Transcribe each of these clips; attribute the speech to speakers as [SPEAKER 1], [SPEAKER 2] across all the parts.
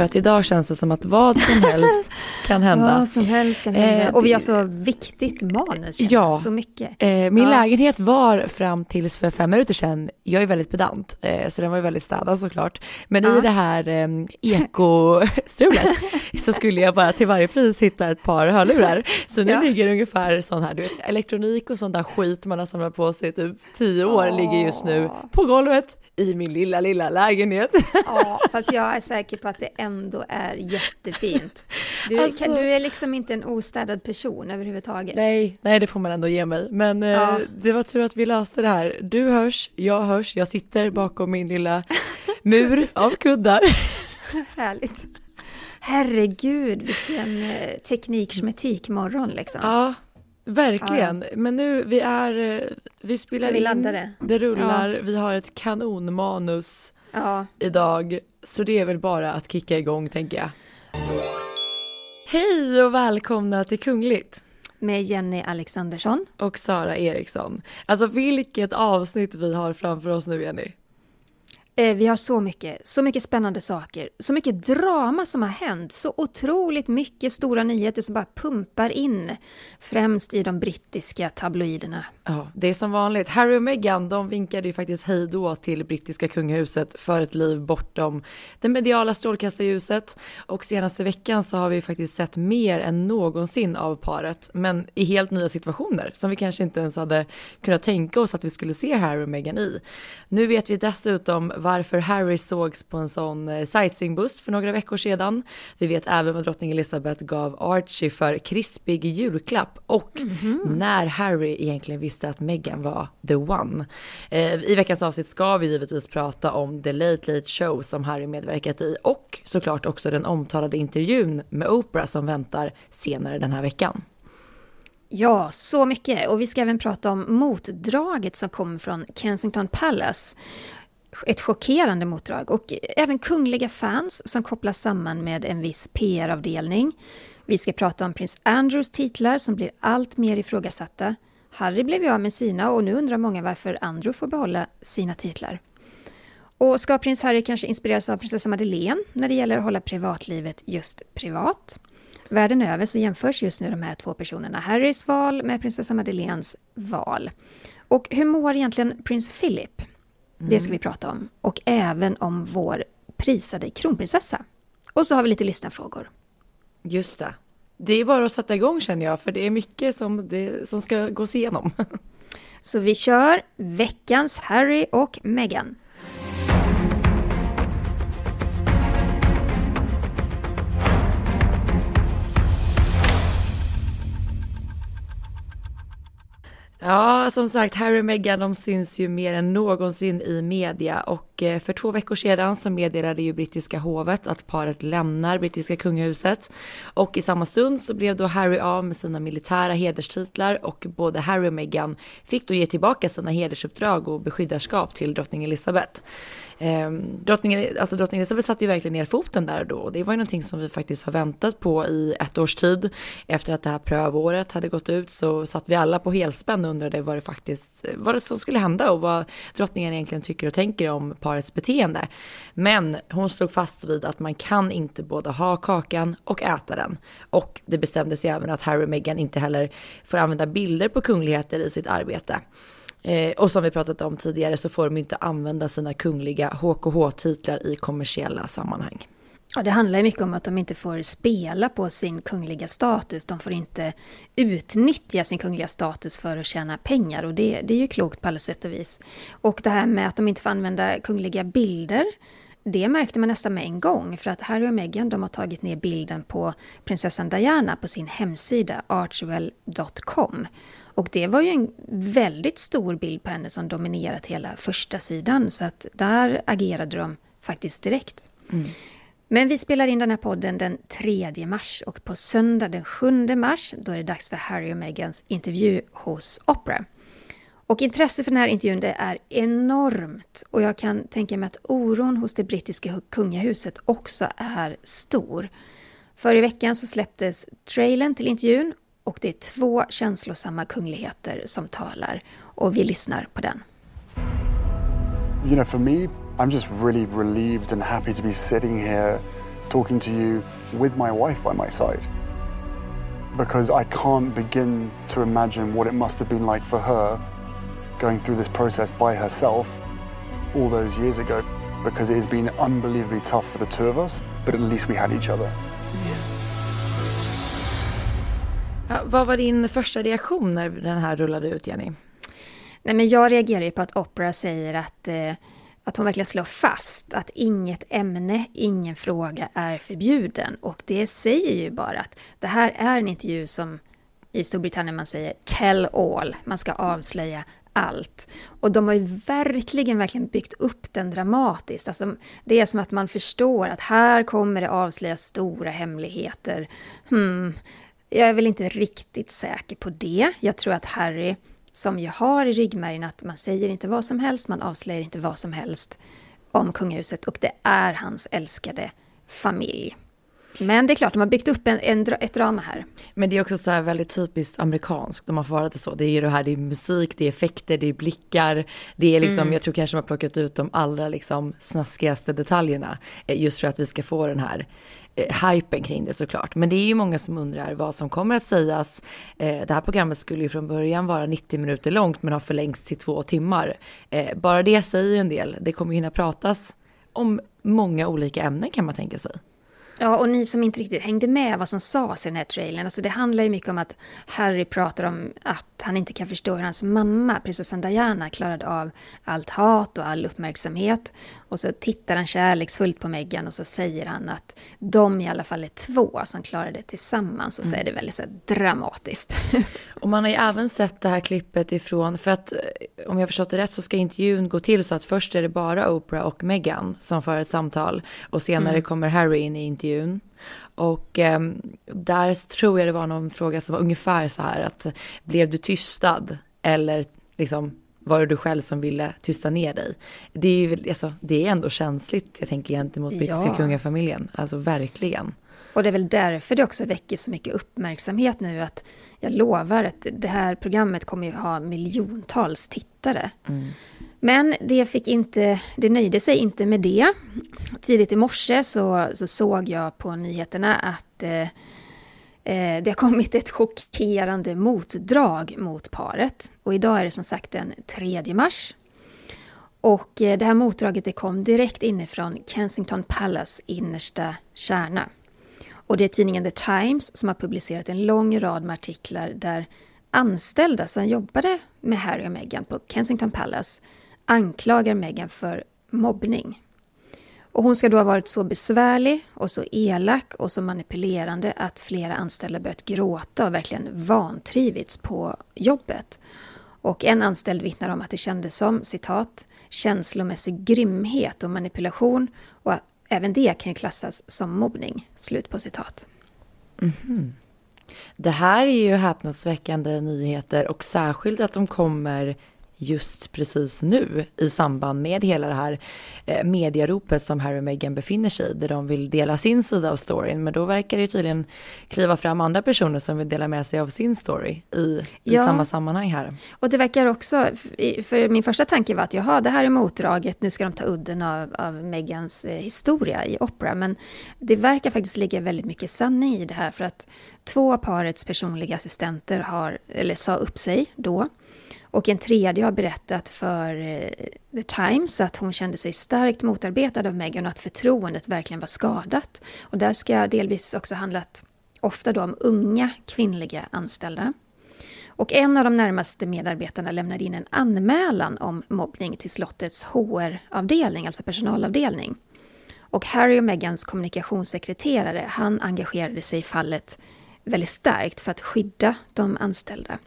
[SPEAKER 1] För att idag känns det som att vad som helst kan hända.
[SPEAKER 2] Vad som helst kan hända. Eh, och vi har så viktigt manus, ja, så mycket.
[SPEAKER 1] Eh, min ja. lägenhet var fram tills för fem minuter sedan, jag är väldigt pedant, eh, så den var ju väldigt städad såklart. Men ja. i det här eh, ekostrulet så skulle jag bara till varje pris hitta ett par hörlurar. Så nu ja. ligger ungefär sån här, du vet, elektronik och sån där skit man har samlat på sig typ tio år oh. ligger just nu på golvet i min lilla, lilla lägenhet.
[SPEAKER 2] Ja, fast jag är säker på att det ändå är jättefint. Du, alltså, kan, du är liksom inte en ostädad person överhuvudtaget.
[SPEAKER 1] Nej, nej det får man ändå ge mig. Men eh, ja. eh, det var tur att vi löste det här. Du hörs, jag hörs, jag sitter bakom min lilla mur av kuddar.
[SPEAKER 2] Härligt. Herregud, vilken eh, teknik morgon liksom.
[SPEAKER 1] Ja, Verkligen, ja. men nu vi är, eh, vi spelar vi in, det. det rullar, ja. vi har ett kanonmanus ja. idag, så det är väl bara att kicka igång tänker jag. Hej och välkomna till Kungligt!
[SPEAKER 2] Med Jenny Alexandersson.
[SPEAKER 1] Och Sara Eriksson. Alltså vilket avsnitt vi har framför oss nu Jenny.
[SPEAKER 2] Eh, vi har så mycket, så mycket spännande saker, så mycket drama som har hänt, så otroligt mycket stora nyheter som bara pumpar in, främst i de brittiska tabloiderna.
[SPEAKER 1] Ja, det är som vanligt. Harry och Meghan, de vinkade ju faktiskt hej då till brittiska kungahuset för ett liv bortom det mediala strålkastarljuset. Och senaste veckan så har vi faktiskt sett mer än någonsin av paret, men i helt nya situationer som vi kanske inte ens hade kunnat tänka oss att vi skulle se Harry och Meghan i. Nu vet vi dessutom varför Harry sågs på en sån eh, sightseeingbuss för några veckor sedan. Vi vet även vad drottning Elizabeth gav Archie för krispig julklapp och mm -hmm. när Harry egentligen visste att Meghan var the one. Eh, I veckans avsnitt ska vi givetvis prata om The Late Late Show som Harry medverkat i och såklart också den omtalade intervjun med Oprah som väntar senare den här veckan.
[SPEAKER 2] Ja, så mycket. Och vi ska även prata om motdraget som kommer från Kensington Palace ett chockerande motdrag och även kungliga fans som kopplas samman med en viss PR-avdelning. Vi ska prata om prins Andrews titlar som blir allt mer ifrågasatta. Harry blev ju av med sina och nu undrar många varför Andrew får behålla sina titlar. Och ska prins Harry kanske inspireras av prinsessa Madeleine när det gäller att hålla privatlivet just privat? Världen över så jämförs just nu de här två personerna, Harrys val med prinsessa Madeleines val. Och hur mår egentligen prins Philip? Det ska mm. vi prata om. Och även om vår prisade kronprinsessa. Och så har vi lite lyssnarfrågor.
[SPEAKER 1] Just det. Det är bara att sätta igång känner jag, för det är mycket som, det, som ska gås igenom.
[SPEAKER 2] så vi kör veckans Harry och Meghan.
[SPEAKER 1] Ja, som sagt, Harry och Meghan de syns ju mer än någonsin i media och Eh, för två veckor sedan så meddelade ju brittiska hovet att paret lämnar brittiska kungahuset och i samma stund så blev då Harry av med sina militära hederstitlar och både Harry och Meghan fick då ge tillbaka sina hedersuppdrag och beskyddarskap till drottning Elizabeth. Ehm, drottning, alltså drottning Elizabeth satte ju verkligen ner foten där och då och det var ju någonting som vi faktiskt har väntat på i ett års tid. Efter att det här prövåret hade gått ut så satt vi alla på helspänn och undrade vad det faktiskt, vad det som skulle hända och vad drottningen egentligen tycker och tänker om parets beteende. Men hon slog fast vid att man kan inte både ha kakan och äta den. Och det bestämdes ju även att Harry och Meghan inte heller får använda bilder på kungligheter i sitt arbete. Eh, och som vi pratat om tidigare så får de inte använda sina kungliga HKH-titlar i kommersiella sammanhang.
[SPEAKER 2] Ja, det handlar mycket om att de inte får spela på sin kungliga status. De får inte utnyttja sin kungliga status för att tjäna pengar och det, det är ju klokt på alla sätt och vis. Och det här med att de inte får använda kungliga bilder det märkte man nästan med en gång för att Harry och Meghan de har tagit ner bilden på prinsessan Diana på sin hemsida archwell.com. Och det var ju en väldigt stor bild på henne som dominerat hela första sidan så att där agerade de faktiskt direkt. Mm. Men vi spelar in den här podden den 3 mars och på söndag den 7 mars då är det dags för Harry och Meghans intervju hos Opera. Och intresset för den här intervjun det är enormt och jag kan tänka mig att oron hos det brittiska kungahuset också är stor. För i veckan så släpptes trailern till intervjun Och det är två känslosamma kungligheter som talar och vi lyssnar på den.
[SPEAKER 3] You know, for me, I'm just really relieved and happy to be sitting here talking to you with my wife by my side. Because I can't begin to imagine what it must have been like for her going through this process by herself all those years ago. Because it has been unbelievably tough for the two of us, but at least we had each other.
[SPEAKER 1] Ja, vad var din första reaktion när den här rullade ut, Jenny?
[SPEAKER 2] Nej, men jag reagerar ju på att Opera säger att, eh, att hon verkligen slår fast att inget ämne, ingen fråga är förbjuden. Och det säger ju bara att det här är en intervju som i Storbritannien man säger tell all, man ska avslöja allt. Och de har ju verkligen, verkligen byggt upp den dramatiskt. Alltså, det är som att man förstår att här kommer det avslöjas stora hemligheter. Hmm, jag är väl inte riktigt säker på det. Jag tror att Harry, som ju har i ryggmärgen att man säger inte vad som helst, man avslöjar inte vad som helst om kungahuset och det är hans älskade familj. Men det är klart, de har byggt upp en, en, ett drama här.
[SPEAKER 1] Men det är också så här väldigt typiskt amerikanskt, de har fått det så. Det är ju det här, det är musik, det är effekter, det är blickar. Det är liksom, mm. jag tror kanske de har plockat ut de allra liksom snaskigaste detaljerna. Eh, just för att vi ska få den här eh, hypen kring det såklart. Men det är ju många som undrar vad som kommer att sägas. Eh, det här programmet skulle ju från början vara 90 minuter långt men har förlängts till två timmar. Eh, bara det säger ju en del. Det kommer hinna pratas om många olika ämnen kan man tänka sig.
[SPEAKER 2] Ja, och ni som inte riktigt hängde med vad som sades i den här trailern, alltså det handlar ju mycket om att Harry pratar om att han inte kan förstå hur hans mamma, prinsessan Diana, klarade av allt hat och all uppmärksamhet. Och så tittar han kärleksfullt på Meghan och så säger han att de i alla fall är två som klarar det tillsammans. Och så är det väldigt så dramatiskt.
[SPEAKER 1] Och man har ju även sett det här klippet ifrån, för att eh, om jag förstått det rätt så ska intervjun gå till så att först är det bara Oprah och Meghan som för ett samtal och senare mm. kommer Harry in i intervjun. Och eh, där tror jag det var någon fråga som var ungefär så här att blev du tystad eller liksom var det du själv som ville tysta ner dig? Det är ju alltså, det är ändå känsligt, jag tänker gentemot brittiska ja. kungafamiljen, alltså verkligen.
[SPEAKER 2] Och det är väl därför det också väcker så mycket uppmärksamhet nu att jag lovar att det här programmet kommer ju ha miljontals tittare. Mm. Men det fick inte, det nöjde sig inte med det. Tidigt i morse så, så såg jag på nyheterna att eh, Eh, det har kommit ett chockerande motdrag mot paret. Och idag är det som sagt den 3 mars. Och eh, det här motdraget det kom direkt inifrån Kensington Palace innersta kärna. Och det är tidningen The Times som har publicerat en lång rad med artiklar där anställda som jobbade med Harry och Meghan på Kensington Palace anklagar Meghan för mobbning. Och hon ska då ha varit så besvärlig och så elak och så manipulerande att flera anställda börjat gråta och verkligen vantrivits på jobbet. Och en anställd vittnar om att det kändes som, citat, känslomässig grymhet och manipulation och att även det kan ju klassas som mobbning. Slut på citat.
[SPEAKER 1] Mm -hmm. Det här är ju häpnadsväckande nyheter och särskilt att de kommer just precis nu i samband med hela det här eh, mediaropet som Harry och Meghan befinner sig i, där de vill dela sin sida av storyn. Men då verkar det tydligen kliva fram andra personer som vill dela med sig av sin story i, i ja. samma sammanhang här.
[SPEAKER 2] Och det verkar också, för min första tanke var att jaha, det här är motdraget, nu ska de ta udden av, av Meghans eh, historia i opera. Men det verkar faktiskt ligga väldigt mycket sanning i det här, för att två av parets personliga assistenter har, eller sa upp sig då. Och en tredje har berättat för eh, The Times att hon kände sig starkt motarbetad av Meghan och att förtroendet verkligen var skadat. Och där ska delvis också handlat ofta då om unga kvinnliga anställda. Och en av de närmaste medarbetarna lämnade in en anmälan om mobbning till slottets HR-avdelning, alltså personalavdelning. Och Harry och Meghans kommunikationssekreterare, han engagerade sig i fallet väldigt starkt för att skydda de anställda.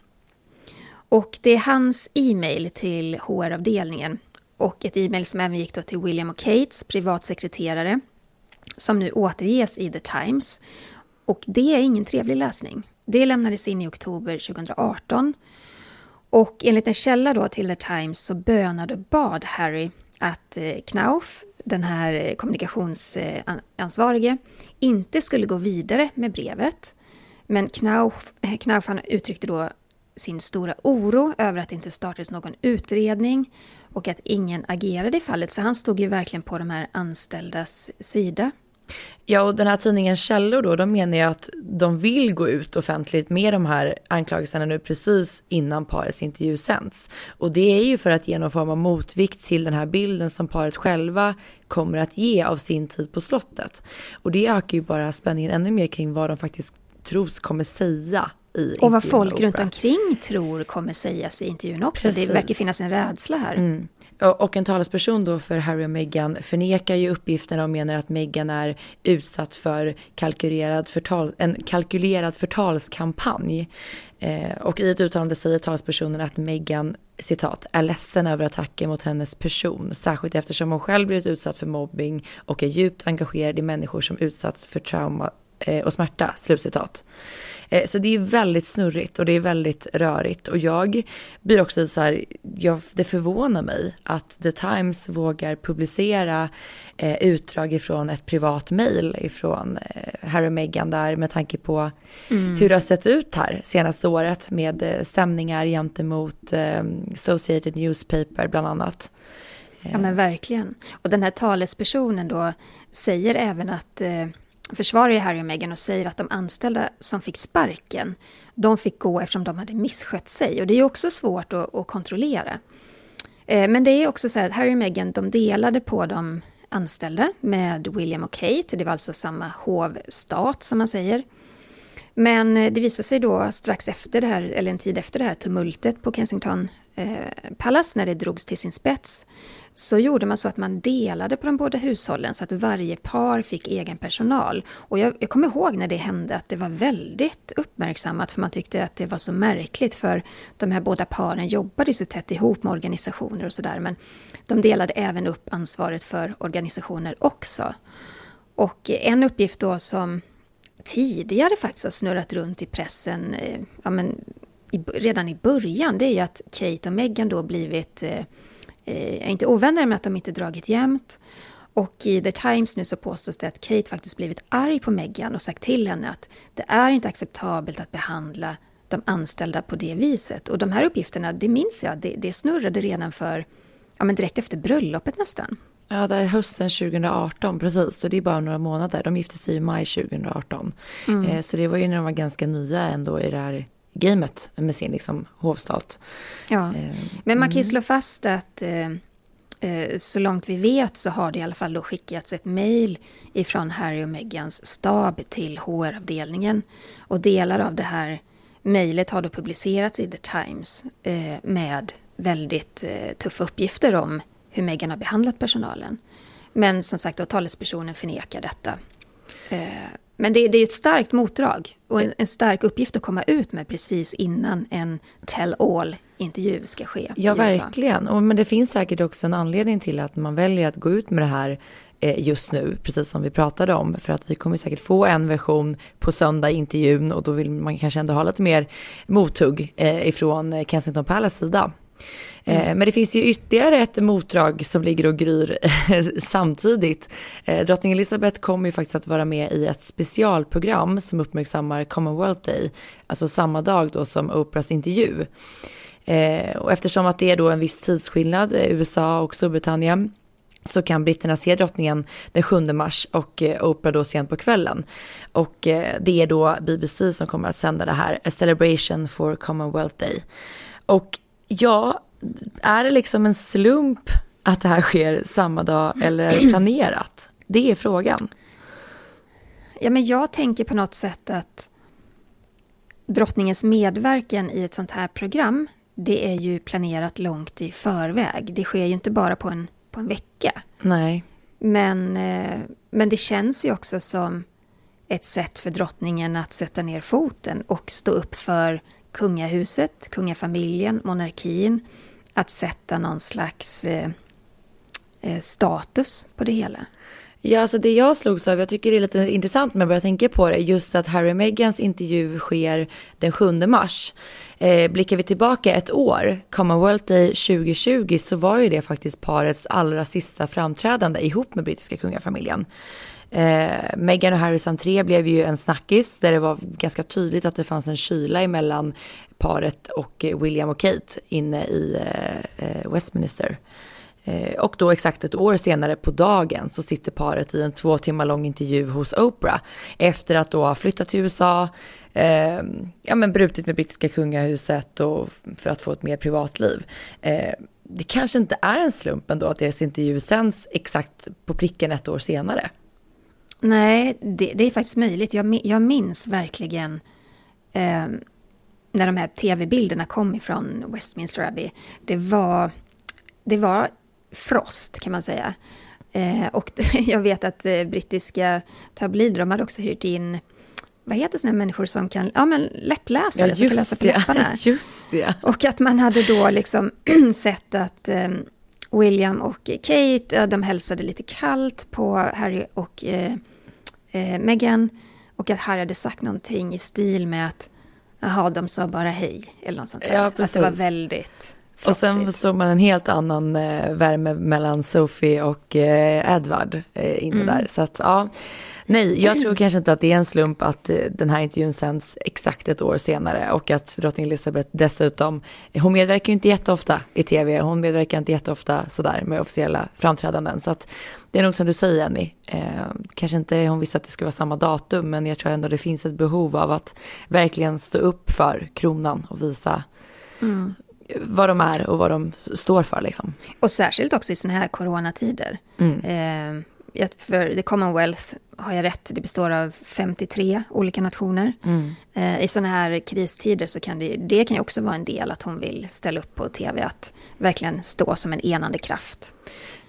[SPEAKER 2] Och det är hans e-mail till HR-avdelningen och ett e-mail som även gick då till William och Kates privatsekreterare som nu återges i The Times. Och det är ingen trevlig läsning. Det lämnades in i oktober 2018 och enligt en källa då till The Times så bönade och bad Harry att eh, Knauf, den här eh, kommunikationsansvarige, inte skulle gå vidare med brevet Men Knauf, eh, Knauf han uttryckte då sin stora oro över att det inte startades någon utredning och att ingen agerade i fallet. Så han stod ju verkligen på de här anställdas sida.
[SPEAKER 1] Ja, och den här tidningens källor då, de menar ju att de vill gå ut offentligt med de här anklagelserna nu precis innan parets intervju sänds. Och det är ju för att ge någon form av motvikt till den här bilden som paret själva kommer att ge av sin tid på slottet. Och det ökar ju bara spänningen ännu mer kring vad de faktiskt tros kommer säga i
[SPEAKER 2] Och vad folk runt omkring tror kommer sägas i intervjun också. Precis. Det verkar finnas en rädsla här.
[SPEAKER 1] Mm. Och en talesperson då för Harry och Meghan förnekar ju uppgifterna och menar att Meghan är utsatt för kalkylerad förtal, en kalkylerad förtalskampanj. Eh, och i ett uttalande säger talespersonen att Meghan, citat, är ledsen över attacken mot hennes person, särskilt eftersom hon själv blivit utsatt för mobbing och är djupt engagerad i människor som utsatts för trauma och smärta, slutcitat. Eh, så det är väldigt snurrigt och det är väldigt rörigt och jag blir också lite så här, jag, det förvånar mig att The Times vågar publicera eh, utdrag ifrån ett privat mail ifrån eh, Harry och Meghan där med tanke på mm. hur det har sett ut här senaste året med eh, stämningar gentemot eh, Associated Newspaper bland annat.
[SPEAKER 2] Ja men verkligen. Och den här talespersonen då säger även att eh, försvarar ju Harry och Meghan och säger att de anställda som fick sparken, de fick gå eftersom de hade misskött sig. Och det är ju också svårt att, att kontrollera. Eh, men det är också så här att Harry och Meghan, de delade på de anställda med William och Kate. Det var alltså samma hovstat som man säger. Men eh, det visade sig då strax efter det här, eller en tid efter det här tumultet på Kensington eh, Palace, när det drogs till sin spets, så gjorde man så att man delade på de båda hushållen så att varje par fick egen personal. Och jag, jag kommer ihåg när det hände att det var väldigt uppmärksammat för man tyckte att det var så märkligt för de här båda paren jobbade så tätt ihop med organisationer och sådär men de delade även upp ansvaret för organisationer också. Och en uppgift då som tidigare faktiskt har snurrat runt i pressen, eh, ja men i, redan i början, det är ju att Kate och Meghan då blivit eh, eh, inte ovänner men att de inte dragit jämnt. Och i The Times nu så påstås det att Kate faktiskt blivit arg på Meghan och sagt till henne att det är inte acceptabelt att behandla de anställda på det viset. Och de här uppgifterna, det minns jag, det, det snurrade redan för, ja men direkt efter bröllopet nästan.
[SPEAKER 1] Ja, det är hösten 2018, precis. Så det är bara några månader. De gifte sig i maj 2018. Mm. Eh, så det var ju när de var ganska nya ändå i det här gamet med sin liksom, hovstat.
[SPEAKER 2] Ja, eh, men man kan ju mm. slå fast att eh, eh, så långt vi vet så har det i alla fall då skickats ett mejl ifrån Harry och Meghans stab till HR-avdelningen. Och delar av det här mejlet har då publicerats i The Times med väldigt tuffa uppgifter om hur Meghan har behandlat personalen. Men som sagt, då, talespersonen förnekar detta. Men det, det är ett starkt motdrag och en, en, stark uppgift att komma ut med precis innan en tell-all-intervju ska ske.
[SPEAKER 1] Ja, verkligen. Och, men det finns säkert också en anledning till att man väljer att gå ut med det här eh, just nu, precis som vi pratade om, för att vi kommer säkert få en version på söndag i intervjun och då vill man kanske ändå ha lite mer mothugg eh, ifrån Kensington Palace sida. Eh, mm. Men det finns ju ytterligare ett motdrag som ligger och gryr samtidigt. Eh, drottning Elizabeth kommer ju faktiskt att vara med i ett specialprogram som uppmärksammar Commonwealth Day, alltså samma dag då som Oprahs intervju. Eh, och eftersom att det är då en viss tidsskillnad, USA och Storbritannien, så kan britterna se drottningen den 7 mars och Oprah då sent på kvällen. Och det är då BBC som kommer att sända det här, A Celebration for Commonwealth Day. Och ja, är det liksom en slump att det här sker samma dag eller är det planerat? Det är frågan.
[SPEAKER 2] Ja, men jag tänker på något sätt att drottningens medverkan i ett sånt här program, det är ju planerat långt i förväg. Det sker ju inte bara på en, på en vecka.
[SPEAKER 1] Nej.
[SPEAKER 2] Men, eh, men det känns ju också som ett sätt för drottningen att sätta ner foten och stå upp för kungahuset, kungafamiljen, monarkin att sätta någon slags eh, eh, status på det hela.
[SPEAKER 1] Ja, alltså det jag slogs av, jag tycker det är lite intressant när jag börjar tänka på det, just att Harry och Meghans intervju sker den 7 mars. Eh, blickar vi tillbaka ett år, Commonwealth Day 2020, så var ju det faktiskt parets allra sista framträdande ihop med brittiska kungafamiljen. Eh, Meghan och Harrys entré blev ju en snackis där det var ganska tydligt att det fanns en kyla emellan paret och eh, William och Kate inne i eh, eh, Westminster. Eh, och då exakt ett år senare på dagen så sitter paret i en två timmar lång intervju hos Oprah efter att då ha flyttat till USA, eh, ja men brutit med brittiska kungahuset och för att få ett mer privatliv. Eh, det kanske inte är en slump ändå att deras intervju sänds exakt på pricken ett år senare.
[SPEAKER 2] Nej, det, det är faktiskt möjligt. Jag, jag minns verkligen eh, när de här tv-bilderna kom ifrån Westminster Abbey. Det var, det var frost kan man säga. Eh, och jag vet att eh, brittiska tabloider, de hade också hyrt in vad heter sådana människor som kan, ja men läppläsare, ja, som kan läsa på läpparna.
[SPEAKER 1] Just det.
[SPEAKER 2] Och att man hade då liksom sett att eh, William och Kate, de hälsade lite kallt på Harry och eh, eh, Meghan. Och att Harry hade sagt någonting i stil med att, jaha, de sa bara hej, eller något sånt där. Ja, precis. Att det var väldigt
[SPEAKER 1] och sen såg man en helt annan eh, värme mellan Sophie och eh, Edward eh, inne mm. där. Så att ja, nej, jag tror kanske inte att det är en slump att eh, den här intervjun sänds exakt ett år senare och att drottning Elizabeth dessutom, hon medverkar ju inte jätteofta i tv, hon medverkar inte jätteofta sådär med officiella framträdanden. Så att det är nog som du säger Jenny, eh, kanske inte hon visste att det skulle vara samma datum, men jag tror ändå det finns ett behov av att verkligen stå upp för kronan och visa mm vad de är och vad de står för. Liksom.
[SPEAKER 2] Och särskilt också i sådana här coronatider. Mm. Eh, för The Commonwealth, har jag rätt, det består av 53 olika nationer. Mm. Eh, I sådana här kristider så kan det, det kan ju också vara en del att hon vill ställa upp på tv, att verkligen stå som en enande kraft.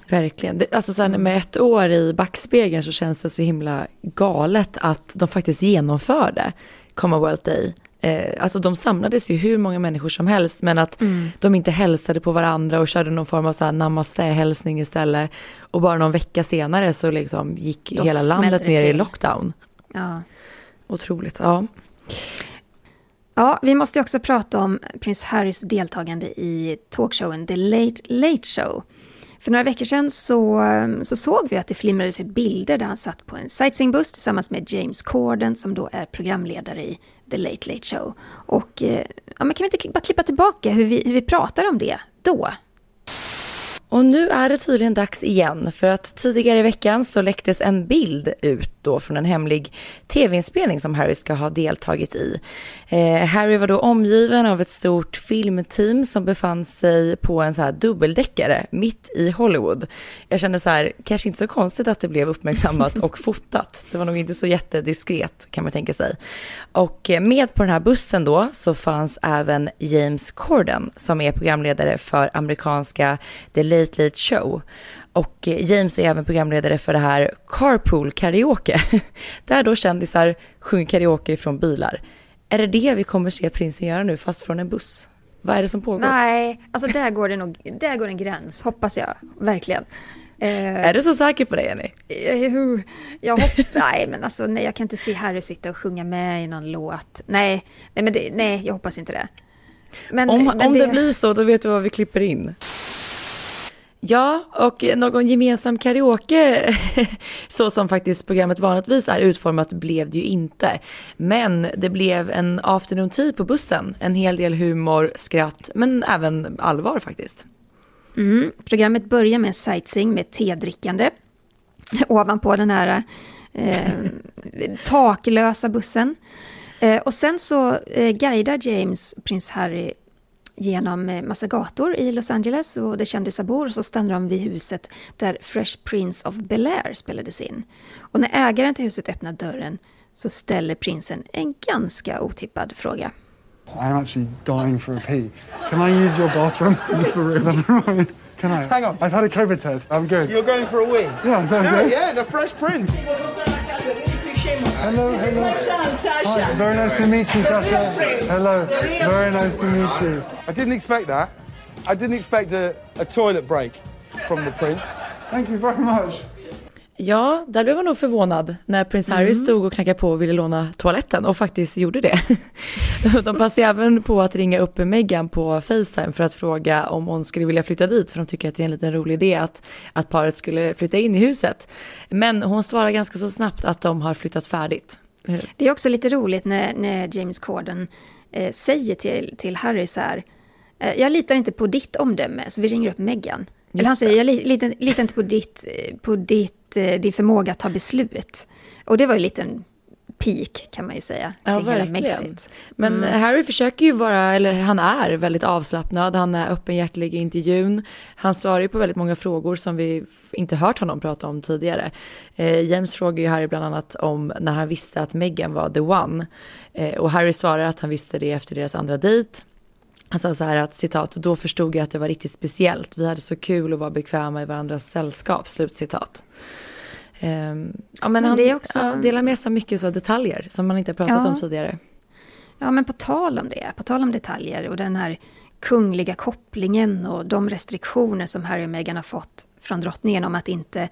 [SPEAKER 1] Verkligen. alltså så här, med ett år i backspegeln så känns det så himla galet att de faktiskt genomförde Commonwealth Day eh, alltså de samlades ju hur många människor som helst men att mm. de inte hälsade på varandra och körde någon form av så här namaste-hälsning istället. Och bara någon vecka senare så liksom gick Då hela landet ner i lockdown. Ja. Otroligt, ja.
[SPEAKER 2] Ja, vi måste också prata om prins Harrys deltagande i talkshowen The Late Late Show. För några veckor sedan så, så såg vi att det flimrade för bilder där han satt på en sightseeingbuss tillsammans med James Corden som då är programledare i The Late Late Show. Och eh, ja, men kan vi inte bara klippa tillbaka hur vi, hur vi pratar om det då?
[SPEAKER 1] Och nu är det tydligen dags igen för att tidigare i veckan så läcktes en bild ut då från en hemlig tv-inspelning som Harry ska ha deltagit i. Eh, Harry var då omgiven av ett stort filmteam som befann sig på en så här dubbeldäckare mitt i Hollywood. Jag kände så här, kanske inte så konstigt att det blev uppmärksammat och fotat. Det var nog inte så jättediskret kan man tänka sig. Och eh, med på den här bussen då så fanns även James Corden som är programledare för amerikanska The Late Late Show. Och James är även programledare för det här Carpool Karaoke, där då kändisar sjunger karaoke från bilar. Är det det vi kommer se prinsen göra nu, fast från en buss? Vad är det som pågår?
[SPEAKER 2] Nej, alltså där går det nog, där går en gräns, hoppas jag, verkligen.
[SPEAKER 1] Eh, är du så säker på det, Jenny?
[SPEAKER 2] Eh, jag hopp, nej, men alltså nej, jag kan inte se Harry sitta och sjunga med i någon låt. Nej, nej, men det, nej jag hoppas inte det.
[SPEAKER 1] Men, om men om det... det blir så, då vet du vad vi klipper in. Ja, och någon gemensam karaoke, så som faktiskt programmet vanligtvis är utformat, blev det ju inte. Men det blev en afternoon tea på bussen, en hel del humor, skratt, men även allvar faktiskt.
[SPEAKER 2] Mm. Programmet börjar med sightseeing med tedrickande ovanpå den här eh, taklösa bussen. Eh, och sen så eh, guidar James prins Harry genom eh, massa gator i Los Angeles och det kändisar bor så stannar de vid huset där Fresh Prince of Bel-Air spelades in. Och när ägaren till huset öppnar dörren så ställer prinsen en ganska otippad fråga.
[SPEAKER 3] I'm actually dying for a pee. Can I use your bathroom? for real? Can I?
[SPEAKER 4] Hang on.
[SPEAKER 3] I've had a COVID test. I'm good.
[SPEAKER 4] You're going for a wee?
[SPEAKER 3] Yeah, is that
[SPEAKER 4] yeah, okay? Yeah, the Fresh Prince.
[SPEAKER 3] Hello, hello. Hi, very nice to meet you, Sasha. Hello, very nice to meet you.
[SPEAKER 4] I didn't expect that. I didn't expect a, a toilet break from the prince.
[SPEAKER 3] Thank you very much.
[SPEAKER 1] Ja, där blev jag nog förvånad när prins Harry
[SPEAKER 2] Mm.
[SPEAKER 1] stod och knackade på och ville låna toaletten och faktiskt gjorde det. De passade även på att ringa upp Meghan på Facetime för att fråga om hon skulle vilja flytta dit för de tycker att det är en liten rolig idé att, att paret skulle flytta in i huset. Men hon svarar ganska så snabbt att de har flyttat färdigt.
[SPEAKER 2] Det är också lite roligt när, när James Corden eh, säger till, till Harry så här, eh, jag litar inte på ditt omdöme, så vi ringer upp Meghan. Eller han
[SPEAKER 1] Just
[SPEAKER 2] säger, jag li, litar, litar inte på, ditt, på ditt, eh, din förmåga att ta beslut. Och det var ju en liten peak kan man ju säga,
[SPEAKER 1] Ja, verkligen. Men Harry försöker ju vara, eller han är väldigt avslappnad, han är öppenhjärtig i intervjun. Han svarar ju på väldigt många frågor som vi inte hört honom prata om tidigare. Eh, James frågar ju Harry bland annat om när han visste att Meghan var the one. Eh, och Harry svarar att han visste det efter deras andra dejt. Han sa så här att citat, då förstod jag att det var riktigt speciellt. Vi hade så kul och var bekväma i varandras sällskap, slutcitat. Ehm, ja, men,
[SPEAKER 2] Men
[SPEAKER 1] han
[SPEAKER 2] det är också-
[SPEAKER 1] ja, delar med sig mycket så detaljer som man inte pratat
[SPEAKER 2] Ja.
[SPEAKER 1] om tidigare.
[SPEAKER 2] Ja, men på tal om det, på tal om detaljer och den här kungliga kopplingen och de restriktioner som Harry och Meghan har fått från drottningen om att inte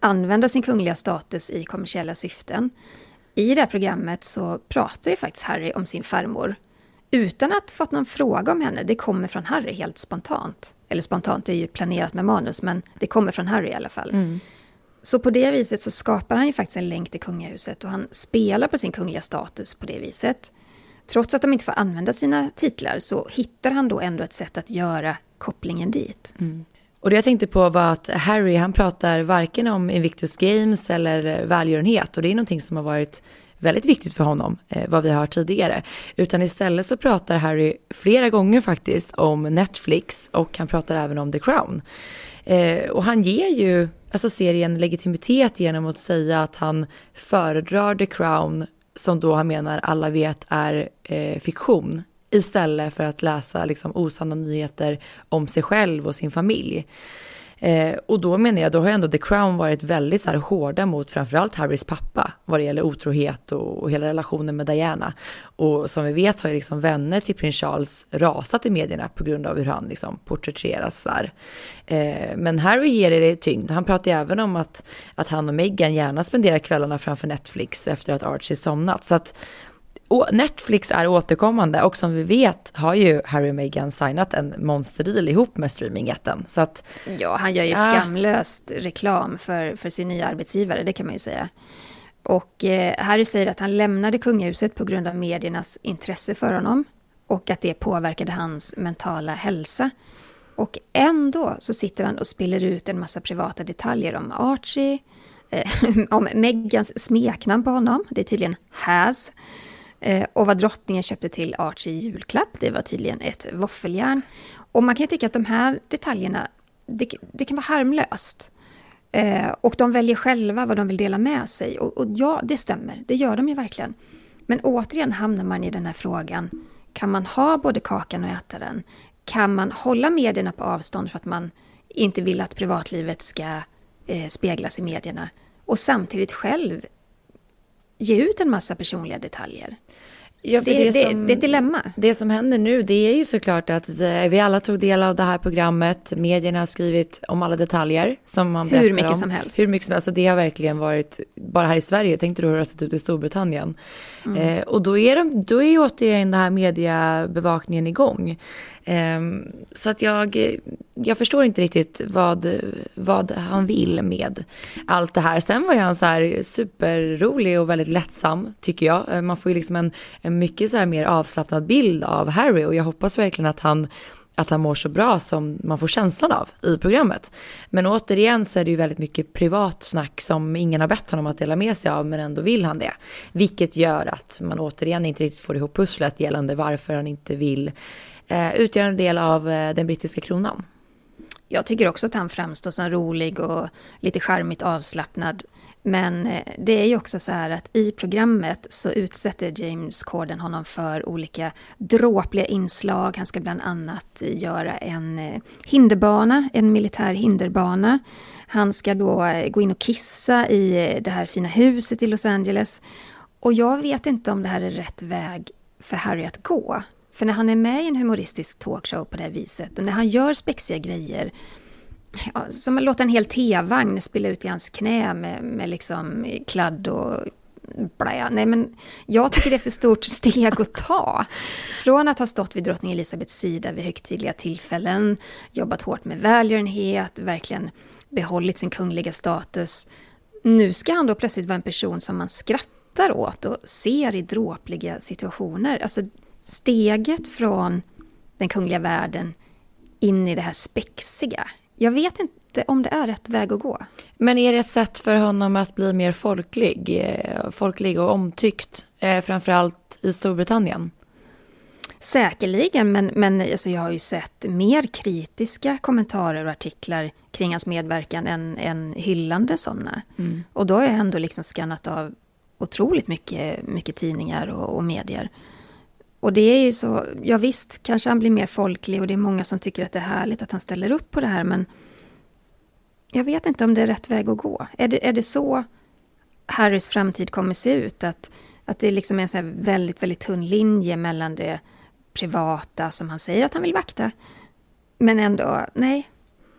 [SPEAKER 2] använda sin kungliga status i kommersiella syften. I det här programmet så pratar ju faktiskt Harry om sin farmor utan att fått någon fråga om henne. Det kommer från Harry helt spontant. Eller spontant, det är ju planerat med manus, men det kommer från Harry i alla fall. Så på det viset så skapar han ju faktiskt en länk till kungahuset och han spelar på sin kungliga status på det viset. Trots att de inte får använda sina titlar så hittar han då ändå ett sätt att göra kopplingen dit.
[SPEAKER 1] Och det jag tänkte på var att Harry, han pratar varken om Invictus Games eller välgörenhet och det är någonting som har varit väldigt viktigt för honom, eh, vad vi har hört tidigare. Utan istället så pratar Harry flera gånger faktiskt om Netflix och han pratar även om The Crown. Eh, och han ger ju alltså serien legitimitet genom att säga att han föredrar The Crown, som då han menar alla vet är eh, fiktion, istället för att läsa liksom, osanna nyheter om sig själv och sin familj. Eh, och då menar jag, då har ju ändå The Crown varit väldigt så här hårda mot framförallt Harrys pappa vad det gäller otrohet och, och hela relationen med Diana. Och som vi vet har ju liksom vänner till prins Charles rasat i medierna på grund av hur han liksom porträtteras där. Eh, men Harry ger det tyngd. Han pratar ju även om att, att han och Meghan gärna spenderar kvällarna framför Netflix efter att Archie somnat. Så att Netflix är återkommande och som vi vet har ju Harry och Meghan signat en monsterdeal ihop med streamingjätten. Så att
[SPEAKER 2] Ja, han gör ju
[SPEAKER 1] Ja.
[SPEAKER 2] skamlöst reklam för, för sin nya arbetsgivare, det kan man ju säga. Och eh, Harry säger att han lämnade kungahuset på grund av mediernas intresse för honom och att det påverkade hans mentala hälsa. Och ändå så sitter han och spiller ut en massa privata detaljer om Archie, eh, om Megans smeknamn på honom, det är tydligen Has, Eh, och vad drottningen köpte till Archie i julklapp, det var tydligen ett våffeljärn. Och man kan ju tycka att de här detaljerna, det, det kan vara harmlöst. Eh, och de väljer själva vad de vill dela med sig. Och, och ja, det stämmer, det gör de ju verkligen. Men återigen hamnar man i den här frågan, kan man ha både kakan och äta den? Kan man hålla medierna på avstånd för att man inte vill att privatlivet ska eh, speglas i medierna? Och samtidigt själv ge ut en massa personliga detaljer.
[SPEAKER 1] Ja,
[SPEAKER 2] Det, det, det,
[SPEAKER 1] som-
[SPEAKER 2] är ett dilemma.
[SPEAKER 1] Det som händer nu, det är ju såklart att eh, vi alla tog del av det här programmet. Medierna har skrivit om alla detaljer som man
[SPEAKER 2] Hur
[SPEAKER 1] berättar
[SPEAKER 2] mycket
[SPEAKER 1] om.
[SPEAKER 2] som helst.
[SPEAKER 1] Hur mycket som helst. Och det har verkligen varit, bara här i Sverige, tänkte du hur det har sett ut i Storbritannien.
[SPEAKER 2] Mm.
[SPEAKER 1] Eh, och då är, de, då är ju återigen den här mediebevakningen igång. Ehm, så att jag, jag förstår inte riktigt vad, vad han vill med allt det här. Sen var ju han så här superrolig och väldigt lättsam tycker jag. Eh, man får ju liksom en, en mycket så här mer avslappnad bild av Harry och jag hoppas verkligen att han att han mår så bra som man får känslan av i programmet. Men återigen så är det ju väldigt mycket privat snack som ingen har bett honom att dela med sig av men ändå vill han det. Vilket gör att man återigen inte riktigt får ihop pusslet gällande varför han inte vill eh, en del av eh, den brittiska kronan.
[SPEAKER 2] Jag tycker också att han framstår som rolig och lite charmigt avslappnad. Men eh, det är ju också så här att i programmet så utsätter James Corden honom för olika dråpliga inslag. Han ska bland annat göra en eh, hinderbana, en militär hinderbana. Han ska då eh, gå in och kissa i det här fina huset i Los Angeles. Och jag vet inte om det här är rätt väg för Harry att gå. För när han är med i en humoristisk talkshow på det här viset och när han gör spexiga grejer ja, som att låta en hel tevagn spilla ut i hans knä med, med liksom kladd och blä. Nej, men jag tycker det är för stort steg att ta. Från att ha stått vid drottning Elisabeths sida vid högtidliga tillfällen, jobbat hårt med välgörenhet, verkligen behållit sin kungliga status. Nu ska han då plötsligt vara en person som man skrattar åt och ser i dråpliga situationer. Alltså steget från den kungliga världen in i det här spexiga. Jag vet inte om det är rätt väg att gå.
[SPEAKER 1] Men är det ett sätt för honom att bli mer folklig, eh, folklig och omtyckt, eh, framförallt i Storbritannien?
[SPEAKER 2] Säkerligen, men, men alltså jag har ju sett mer kritiska kommentarer och artiklar kring hans medverkan än, än hyllande sådana. Mm. Och då har jag ändå liksom skannat av otroligt mycket, mycket tidningar och, och medier. Och det är ju så, ja visst, kanske han blir mer folklig och det är många som tycker att det är härligt att han ställer upp på det här, men jag vet inte om det är rätt väg att gå. Är det, är det så Harrys framtid kommer se ut? Att, att det liksom är en så väldigt, väldigt tunn linje mellan det privata som han säger att han vill vakta, men ändå, nej,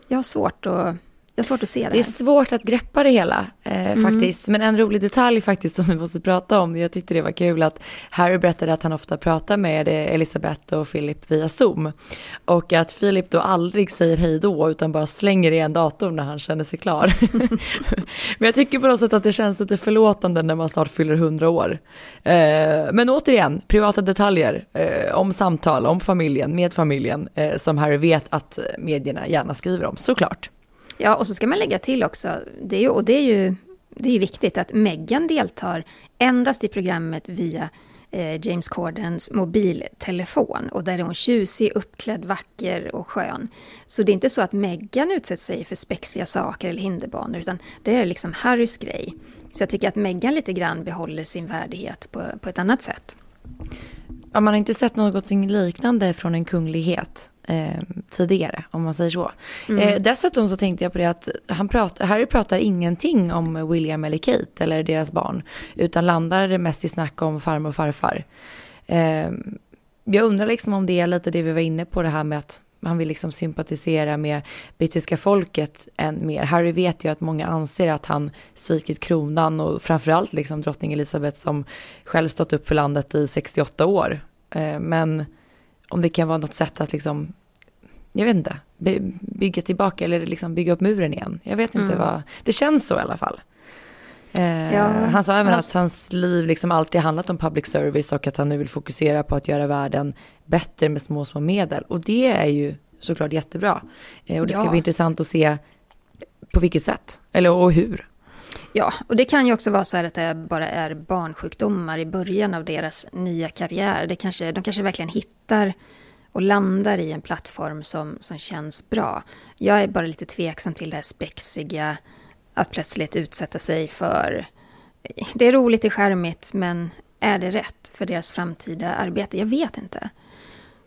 [SPEAKER 2] jag har svårt att jag har svårt att se det.
[SPEAKER 1] Det är svårt att greppa det hela eh, mm. faktiskt. Men en rolig detalj faktiskt som vi måste prata om, jag tyckte det var kul att Harry berättade att han ofta pratar med Elisabeth och Philip via Zoom. Och att Philip då aldrig säger hej då utan bara slänger igen datorn när han känner sig klar. men jag tycker på något sätt att det känns lite förlåtande när man snart fyller hundra år. Eh, men återigen, privata detaljer eh, om samtal, om familjen, med familjen eh, som Harry vet att medierna gärna skriver om, såklart.
[SPEAKER 2] Ja, och så ska man lägga till också, det är ju, och det är ju det är viktigt att Meghan deltar endast i programmet via eh, James Cordens mobiltelefon. Och där är hon tjusig, uppklädd, vacker och skön. Så det är inte så att Meghan utsätter sig för spexiga saker eller hinderbanor, utan det är liksom Harrys grej. Så jag tycker att Meghan lite grann behåller sin värdighet på, på ett annat sätt.
[SPEAKER 1] Ja, man har inte sett något liknande från en kunglighet eh, tidigare, om man säger så. Mm. Eh, dessutom så tänkte jag på det att han pratar, Harry pratar ingenting om William eller Kate eller deras barn, utan landar mest i snack om farmor och farfar. Eh, jag undrar liksom om det är lite det vi var inne på, det här med att han vill liksom sympatisera med brittiska folket än mer. Harry vet ju att många anser att han svikit kronan och framförallt liksom drottning Elizabeth som själv stått upp för landet i 68 år. Eh, men om det kan vara något sätt att liksom, jag vet inte, bygga tillbaka eller liksom bygga upp muren igen. Jag vet inte mm. vad, det känns så i alla fall. Eh, ja, han sa även alltså, att hans liv liksom alltid handlat om public service och att han nu vill fokusera på att göra världen bättre med små, små medel. Och det är ju såklart jättebra. Eh, och det ska ja. bli intressant att se på vilket sätt, eller och hur.
[SPEAKER 2] Ja, och det kan ju också vara så här att det bara är barnsjukdomar i början av deras nya karriär. Det kanske, de kanske verkligen hittar och landar i en plattform som, som känns bra. Jag är bara lite tveksam till det här spexiga, att plötsligt utsätta sig för... Det är roligt, det är skärmigt, men är det rätt för deras framtida arbete? Jag vet inte.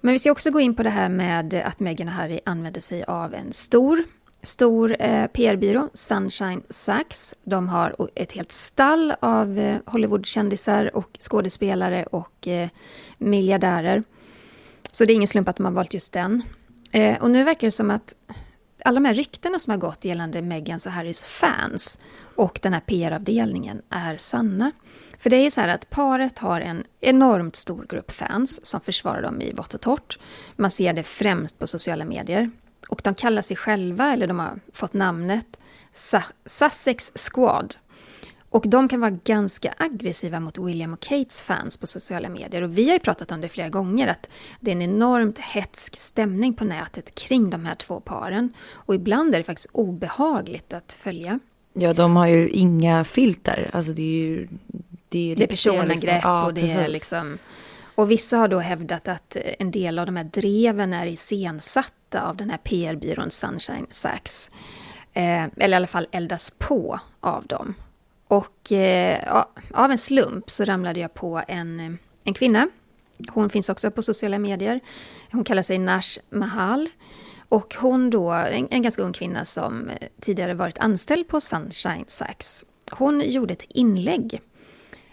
[SPEAKER 2] Men vi ska också gå in på det här med att Meghan och Harry använder sig av en stor stor eh, PR-byrå, Sunshine Sachs. De har ett helt stall av eh, Hollywoodkändisar och skådespelare och eh, miljardärer. Så det är ingen slump att de har valt just den. Eh, och nu verkar det som att alla de här ryktena som har gått gällande Megans och Harrys fans och den här PR-avdelningen är sanna. För det är ju så här att paret har en enormt stor grupp fans som försvarar dem i vått och torrt. Man ser det främst på sociala medier. Och de kallar sig själva, eller de har fått namnet, Sussex Squad. Och de kan vara ganska aggressiva mot William och Kates fans på sociala medier. Och vi har ju pratat om det flera gånger, att det är en enormt hetsk stämning på nätet kring de här två paren. Och ibland är det faktiskt obehagligt att följa.
[SPEAKER 1] Ja, de har ju inga filter. Alltså det är ju...
[SPEAKER 2] Det är, det är personangrepp liksom, ja, och det precis. är liksom... Och vissa har då hävdat att en del av de här dreven är iscensatta av den här PR-byrån Sunshine Sachs. Eh, eller i alla fall eldas på av dem. Och eh, av en slump så ramlade jag på en, eh, en kvinna. Hon finns också på sociala medier. Hon kallar sig Nash Mahal. Och hon då, en, en ganska ung kvinna som eh, tidigare varit anställd på Sunshine Sachs. Hon gjorde ett inlägg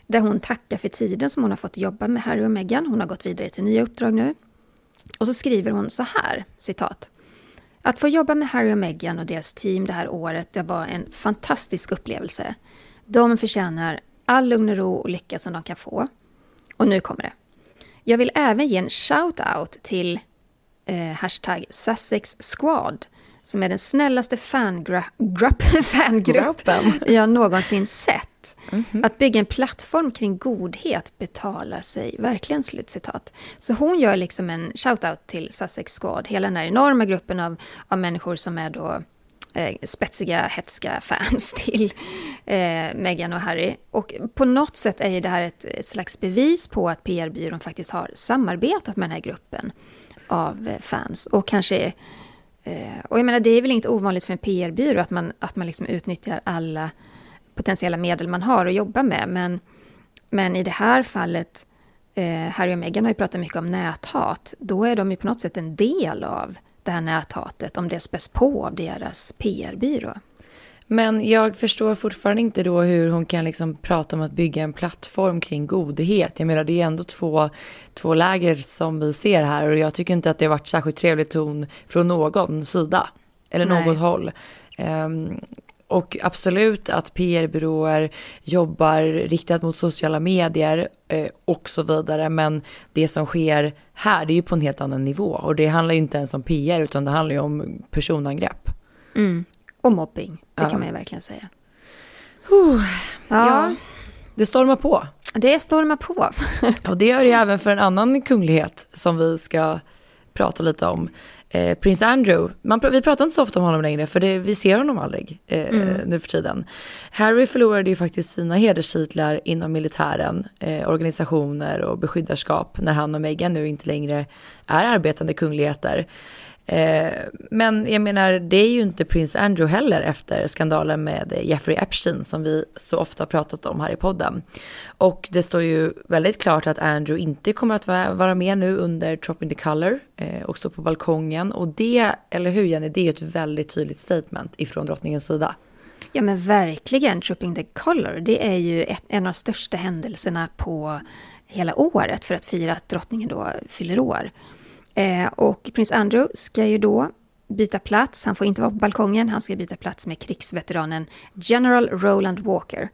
[SPEAKER 2] där hon tackar för tiden som hon har fått jobba med Harry och Meghan. Hon har gått vidare till nya uppdrag nu. Och så skriver hon så här, citat. Att få jobba med Harry och Meghan och deras team det här året, det var en fantastisk upplevelse. De förtjänar all lugn och ro och lycka som de kan få. Och nu kommer det. Jag vill även ge en shout-out till eh, hashtag Sussex Squad som är den snällaste fangrupp, fangruppen jag någonsin sett. Mm -hmm. Att bygga en plattform kring godhet betalar sig verkligen, slutcitat. Så hon gör liksom en shout-out till Sussex Squad, hela den här enorma gruppen av, av människor som är då eh, spetsiga, hetska fans till eh, Meghan och Harry. Och på något sätt är ju det här ett, ett slags bevis på att PR-byrån faktiskt har samarbetat med den här gruppen av eh, fans och kanske Eh, och jag menar, det är väl inte ovanligt för en PR-byrå att man, att man liksom utnyttjar alla potentiella medel man har att jobba med. Men, men i det här fallet, eh, Harry och Meghan har ju pratat mycket om näthat. Då är de ju på något sätt en del av det här näthatet, om det späs på av deras PR-byrå.
[SPEAKER 1] Men jag förstår fortfarande inte då hur hon kan liksom prata om att bygga en plattform kring godhet. Jag menar det är ändå två, två läger som vi ser här och jag tycker inte att det har varit särskilt trevlig ton från någon sida eller Nej. något håll. Um, och absolut att PR-byråer jobbar riktat mot sociala medier eh, och så vidare. Men det som sker här, det är ju på en helt annan nivå. Och det handlar ju inte ens om PR, utan det handlar ju om personangrepp.
[SPEAKER 2] Mm. Och mobbing, det ja. kan man ju verkligen säga.
[SPEAKER 1] Uh, ja. ja. Det stormar på.
[SPEAKER 2] Det stormar på.
[SPEAKER 1] och det gör det även för en annan kunglighet som vi ska prata lite om. Eh, Prins Andrew, man, vi pratar inte så ofta om honom längre för det, vi ser honom aldrig eh, mm. nu för tiden. Harry förlorade ju faktiskt sina hederstitlar inom militären, eh, organisationer och beskyddarskap när han och Meghan nu inte längre är arbetande kungligheter. Eh, men jag menar, det är ju inte prins Andrew heller efter skandalen med Jeffrey Epstein som vi så ofta pratat om här i podden. Och det står ju väldigt klart att Andrew inte kommer att vara med nu under Dropping the Color eh, och stå på balkongen. Och det, eller hur Jenny, det är ju ett väldigt tydligt statement ifrån drottningens sida.
[SPEAKER 2] Ja men verkligen, Tropping the Color, det är ju ett, en av de största händelserna på hela året för att fira att drottningen då fyller år. Eh, och prins Andrew ska ju då byta plats. Han får inte vara på balkongen. Han ska byta plats med krigsveteranen General Roland Walker.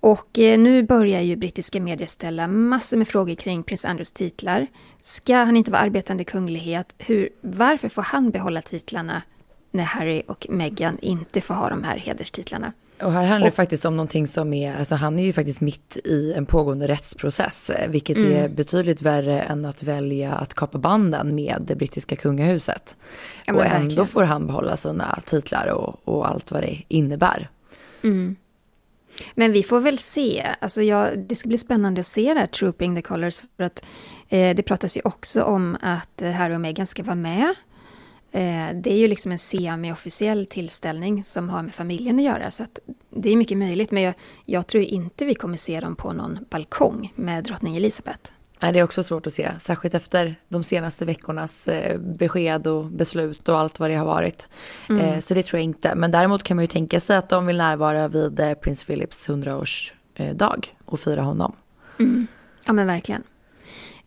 [SPEAKER 2] Och eh, nu börjar ju brittiska medier ställa massor med frågor kring prins Andrews titlar. Ska han inte vara arbetande kunglighet? Hur, varför får han behålla titlarna när Harry och Meghan inte får ha de här hederstitlarna?
[SPEAKER 1] Och här handlar och, det faktiskt om någonting som är, alltså han är ju faktiskt mitt i en pågående rättsprocess, eh, vilket mm. är betydligt värre än att välja att kapa banden med det brittiska kungahuset. Ja, och ändå verkligen. får han behålla sina titlar och, och allt vad det innebär.
[SPEAKER 2] Mm. Men vi får väl se, alltså jag, det ska bli spännande att se det här Trooping the Colors, för att eh, det pratas ju också om att Harry och Meghan ska vara med Eh, det är ju liksom en semi-officiell tillställning som har med familjen att göra. Så att det är mycket möjligt, men jag, jag, tror inte vi kommer se dem på någon balkong med drottning Elizabeth.
[SPEAKER 1] Nej, det är också svårt att se, särskilt efter de senaste veckornas eh, besked och beslut och allt vad det har varit. Mm. Eh, så det tror jag inte. Men däremot kan man ju tänka sig att de vill närvara vid prins Philips 100-årsdag och fira honom.
[SPEAKER 2] Mm. Ja, men verkligen.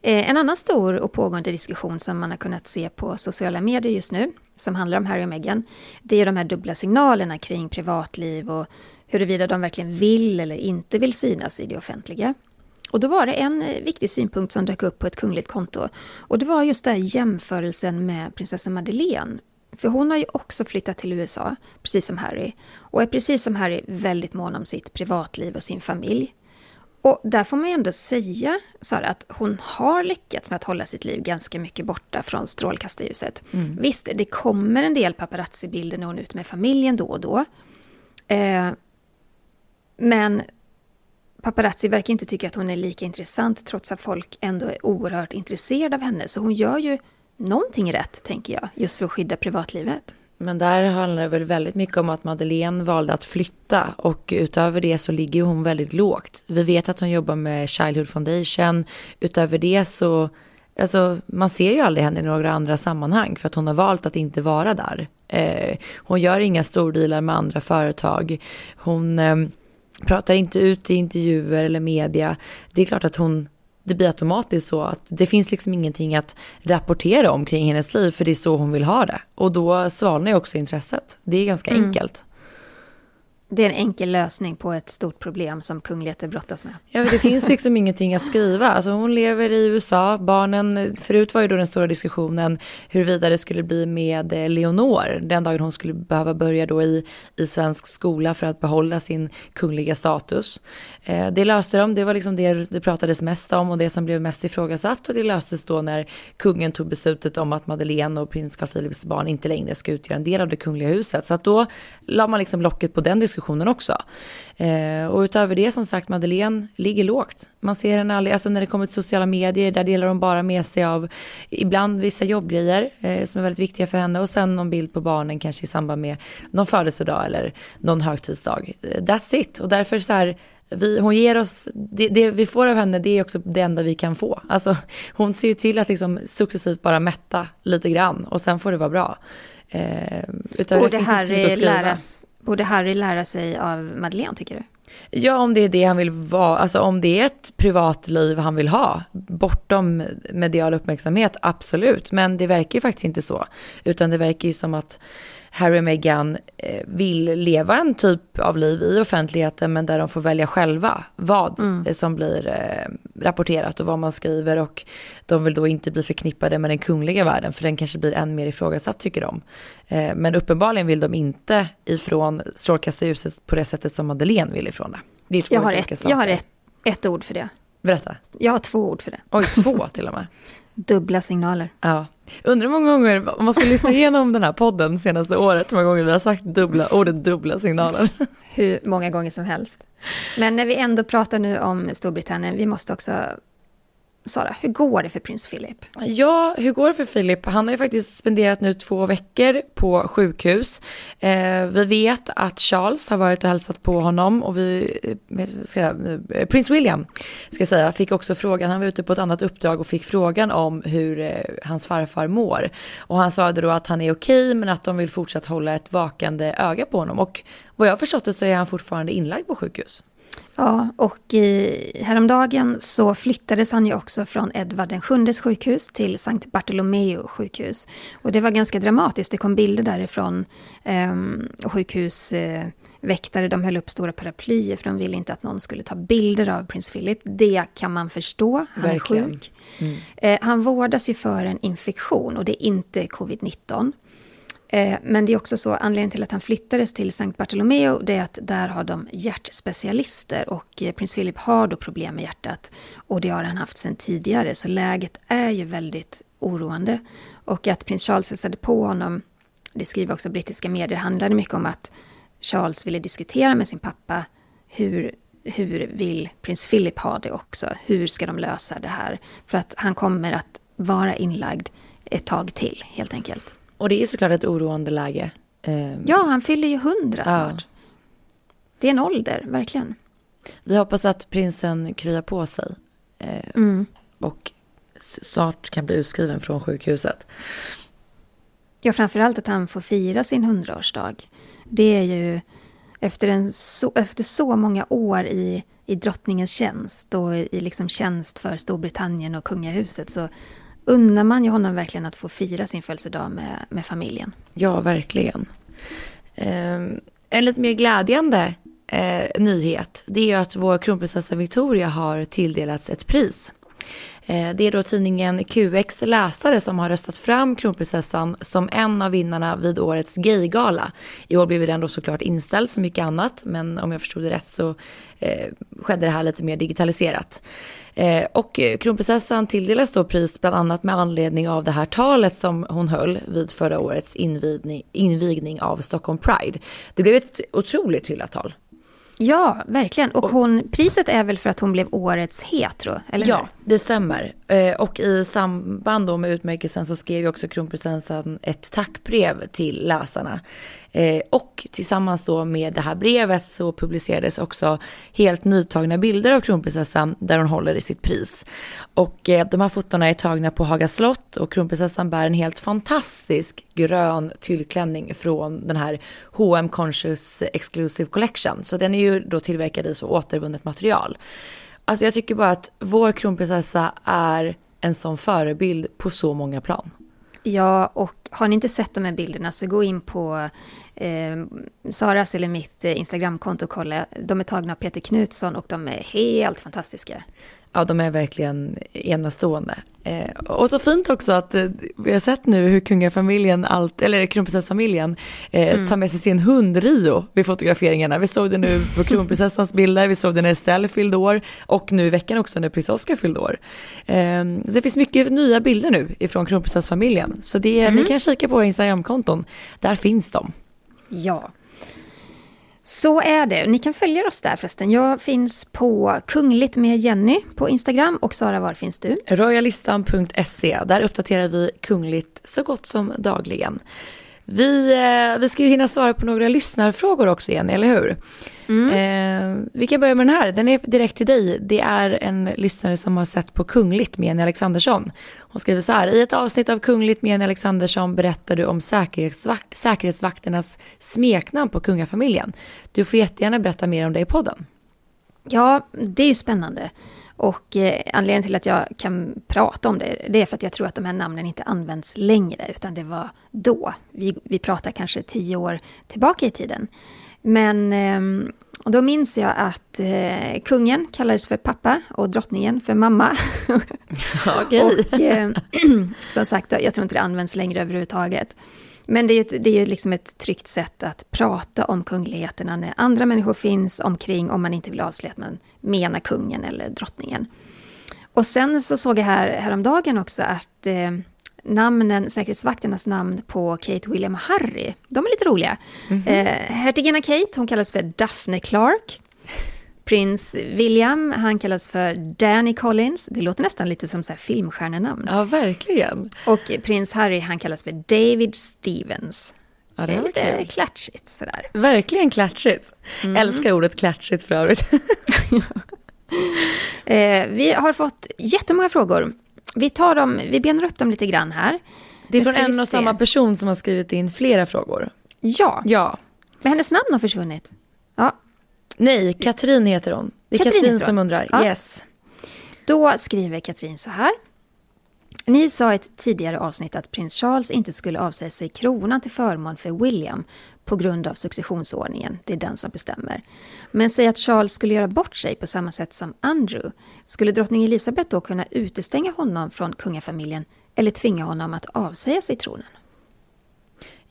[SPEAKER 2] Eh, en annan stor och pågående diskussion som man har kunnat se på sociala medier just nu, som handlar om Harry och Meghan, det är de här dubbla signalerna kring privatliv och huruvida de verkligen vill eller inte vill synas i det offentliga. Och då var det en eh, viktig synpunkt som dök upp på ett kungligt konto. Och det var just den jämförelsen med prinsessan Madeleine. För hon har ju också flyttat till USA, precis som Harry. Och är precis som Harry väldigt mån om sitt privatliv och sin familj. Och där får man ju ändå säga, Sara, att hon har lyckats med att hålla sitt liv ganska mycket borta från strålkastarljuset. Mm. Visst, det kommer en del paparazzi-bilder när hon är ute med familjen då och då. Eh, men paparazzi verkar inte tycka att hon är lika intressant trots att folk ändå är oerhört intresserade av henne. Så hon gör ju någonting rätt, tänker jag, just för att skydda privatlivet.
[SPEAKER 1] Men där handlar det väl väldigt mycket om att Madeleine valde att flytta och utöver det så ligger hon väldigt lågt. Vi vet att hon jobbar med Childhood Foundation. Utöver det så, alltså man ser ju aldrig henne i några andra sammanhang för att hon har valt att inte vara där. Eh, hon gör inga stordealar med andra företag. Hon eh, pratar inte ut i intervjuer eller media. Det är klart att hon det blir automatiskt så att det finns liksom ingenting att rapportera om kring hennes liv för det är så hon vill ha det. Och då svalnar ju också intresset. Det är ganska mm. enkelt.
[SPEAKER 2] Det är en enkel lösning på ett stort problem som kungligheter brottas med.
[SPEAKER 1] Ja, det finns liksom ingenting att skriva. Alltså hon lever i USA, barnen, förut var ju då den stora diskussionen huruvida det skulle bli med eh, Leonor den dagen hon skulle behöva börja då i, i svensk skola för att behålla sin kungliga status. Eh, det löste de, det var liksom det det pratades mest om och det som blev mest ifrågasatt och det löstes då när kungen tog beslutet om att Madeleine och prins Carl Philips barn inte längre ska utgöra en del av det kungliga huset. Så att då la man liksom locket på den diskussionen diskussionen också. Eh, och utöver det som sagt, Madeleine ligger lågt. Man ser henne aldrig, alltså när det kommer till sociala medier, där delar hon bara med sig av ibland vissa jobbgrejer eh, som är väldigt viktiga för henne och sen någon bild på barnen kanske i samband med någon födelsedag eller någon högtidsdag. Eh, that's it. Och därför så här, vi, hon ger oss, det, det, vi får av henne det är också det enda vi kan få. Alltså, hon ser ju till att liksom successivt bara mätta lite grann och sen får det vara bra.
[SPEAKER 2] Eh, utöver det, det här är läras, Borde Harry lära sig av Madeleine, tycker du?
[SPEAKER 1] Ja, om det är det han vill vara, alltså om det är ett privatliv han vill ha, bortom medial uppmärksamhet, absolut. Men det verkar ju faktiskt inte så, utan det verkar ju som att Harry och Meghan eh, vill leva en typ av liv i offentligheten men där de får välja själva vad mm. som blir eh, rapporterat och vad man skriver och de vill då inte bli förknippade med den kungliga världen för den kanske blir än mer ifrågasatt tycker de. Eh, men uppenbarligen vill de inte ifrån strålkastarljuset på det sättet som Madeleine vill ifrån det. det
[SPEAKER 2] är två jag har, ett, jag har ett, ett ord för det.
[SPEAKER 1] Berätta.
[SPEAKER 2] Jag har två ord för det.
[SPEAKER 1] Oj, två till och med.
[SPEAKER 2] Dubbla signaler.
[SPEAKER 1] Ja. Undrar hur många gånger, om man skulle lyssna igenom den här podden senaste året, hur många gånger vi har sagt dubbla, ordet dubbla signaler.
[SPEAKER 2] Hur många gånger som helst. Men när vi ändå pratar nu om Storbritannien, vi måste också Sara, hur går det för prins Philip?
[SPEAKER 1] Ja, hur går det för Philip? Han har ju faktiskt spenderat nu två veckor på sjukhus. Eh, vi vet att Charles har varit och hälsat på honom och vi, eh, ska, eh, prins William ska säga, fick också frågan, han var ute på ett annat uppdrag och fick frågan om hur eh, hans farfar mår. Och han svarade då att han är okej men att de vill fortsatt hålla ett vakande öga på honom. Och vad jag har förstått det så är han fortfarande inlagd på sjukhus.
[SPEAKER 2] Ja, och i, häromdagen så flyttades han ju också från Edvard VII sjukhus till Sankt Bartolomeo sjukhus. Och det var ganska dramatiskt, det kom bilder därifrån. Eh, sjukhusväktare, eh, de höll upp stora paraplyer för de ville inte att någon skulle ta bilder av prins Philip. Det kan man förstå, han Verkligen. är sjuk. Mm. Eh, han vårdas ju för en infektion och det är inte covid-19. Eh, men det är också så, anledningen till att han flyttades till Sankt Bartolomeo, det är att där har de hjärtspecialister och eh, prins Philip har då problem med hjärtat. Och det har han haft sedan tidigare, så läget är ju väldigt oroande. Och att prins Charles hälsade på honom, det skriver också brittiska medier, handlade mycket om att Charles ville diskutera med sin pappa hur, hur vill prins Philip ha det också? Hur ska de lösa det här? För att han kommer att vara inlagd ett tag till, helt enkelt.
[SPEAKER 1] Och det är såklart ett oroande läge.
[SPEAKER 2] Ehm, ja, han fyller ju hundra snart. Ja. Det är en ålder, verkligen.
[SPEAKER 1] Vi hoppas att prinsen kryar på sig. Eh, mm. Och snart kan bli utskriven från sjukhuset.
[SPEAKER 2] Ja, framförallt att han får fira sin hundraårsdag. Det är ju efter, en så, efter så många år i, i drottningens tjänst och i liksom tjänst för Storbritannien och kungahuset så unnar man ju honom verkligen att få fira sin födelsedag med, med familjen.
[SPEAKER 1] Ja, verkligen. Eh, en lite mer glädjande eh, nyhet, det är ju att vår kronprinsessa Victoria har tilldelats ett pris. Eh, det är då tidningen QX läsare som har röstat fram kronprinsessan som en av vinnarna vid årets gaygala. I år blev den då såklart inställd som mycket annat, men om jag förstod det rätt så eh, skedde det här lite mer digitaliserat. Eh, och kronprinsessan tilldelas då pris bland annat med anledning av det här talet som hon höll vid förra årets invigning, invigning av Stockholm Pride. Det blev ett otroligt hyllat tal.
[SPEAKER 2] Ja, verkligen. Och hon, priset är väl för att hon blev årets hetero, eller
[SPEAKER 1] Ja, det stämmer. Eh, och i samband då med utmärkelsen så skrev ju också kronprinsessan ett tackbrev till läsarna. Eh, och tillsammans då med det här brevet så publicerades också helt nytagna bilder av kronprinsessan där hon håller i sitt pris. Och eh, de här fotona är tagna på Haga slott och kronprinsessan bär en helt fantastisk grön tyllklänning från den här H&M Conscious Exclusive Collection. Så den är ju då tillverkad i så återvunnet material. Alltså jag tycker bara att vår kronprinsessa är en sån förebild på så många plan.
[SPEAKER 2] Ja, och har ni inte sett de här bilderna så gå in på eh, Saras eller mitt Instagramkonto och kolla. De är tagna av Peter Knutsson och de är helt fantastiska.
[SPEAKER 1] Ja, de är verkligen enastående. Eh, och så fint också att eh, vi har sett nu hur kungafamiljen, allt, eller kronprinsessfamiljen, eh, mm. tar med sig sin hund Rio vid fotograferingarna. Vi såg det nu på kronprinsessans bilder, vi såg det när Estelle fyllde år och nu i veckan också när prins Oscar fyllde år. Eh, det finns mycket nya bilder nu ifrån kronprinsessfamiljen, så det, mm. ni kan kika på våra Instagramkonton, där finns de.
[SPEAKER 2] Ja, så är det. Ni kan följa oss där förresten. Jag finns på Kungligt med Jenny på Instagram. Och Sara, var finns du?
[SPEAKER 1] Royalistan.se. Där uppdaterar vi kungligt så gott som dagligen. Vi, eh, vi ska ju hinna svara på några lyssnarfrågor också igen, eller hur? Mm. Eh, vi kan börja med den här, den är direkt till dig. Det är en lyssnare som har sett på Kungligt med Jenny Alexandersson. Hon skriver så här, i ett avsnitt av Kungligt med Jenny Alexandersson berättar du om säkerhetsvak säkerhetsvakternas smeknamn på kungafamiljen. Du får jättegärna berätta mer om det i podden.
[SPEAKER 2] Ja, det är ju spännande. Och eh, anledningen till att jag kan prata om det, det är för att jag tror att de här namnen inte används längre, utan det var då. Vi, vi pratar kanske tio år tillbaka i tiden. Men eh, då minns jag att eh, kungen kallades för pappa och drottningen för mamma. Och eh, som sagt, jag tror inte det används längre överhuvudtaget. Men det är ju ett, det är liksom ett tryggt sätt att prata om kungligheterna när andra människor finns omkring om man inte vill avslöja att man menar kungen eller drottningen. Och sen så såg jag här häromdagen också att eh, namnen, säkerhetsvakternas namn på Kate, William och Harry, de är lite roliga. Mm -hmm. eh, hertiginna Kate, hon kallas för Daphne Clark. Prins William, han kallas för Danny Collins. Det låter nästan lite som så här filmstjärnenamn.
[SPEAKER 1] Ja, verkligen.
[SPEAKER 2] Och prins Harry, han kallas för David Stevens.
[SPEAKER 1] Ja, det, är
[SPEAKER 2] lite kul. klatschigt sådär.
[SPEAKER 1] Verkligen klatschigt. Mm. Älskar ordet klatschigt för övrigt.
[SPEAKER 2] eh, vi har fått jättemånga frågor. Vi tar dem, vi benar upp dem lite grann här.
[SPEAKER 1] Det är från en och samma person som har skrivit in flera frågor.
[SPEAKER 2] Ja.
[SPEAKER 1] Ja.
[SPEAKER 2] Men hennes namn har försvunnit. Ja,
[SPEAKER 1] Nej, Katrin heter hon. Det är Katrin, Katrin som undrar. Ja. Yes.
[SPEAKER 2] Då skriver Katrin så här. Ni sa i ett tidigare avsnitt att prins Charles inte skulle avsäga sig kronan till förmån för William på grund av successionsordningen. Det är den som bestämmer. Men säg att Charles skulle göra bort sig på samma sätt som Andrew. Skulle drottning Elizabeth då kunna utestänga honom från kungafamiljen eller tvinga honom att avsäga sig tronen?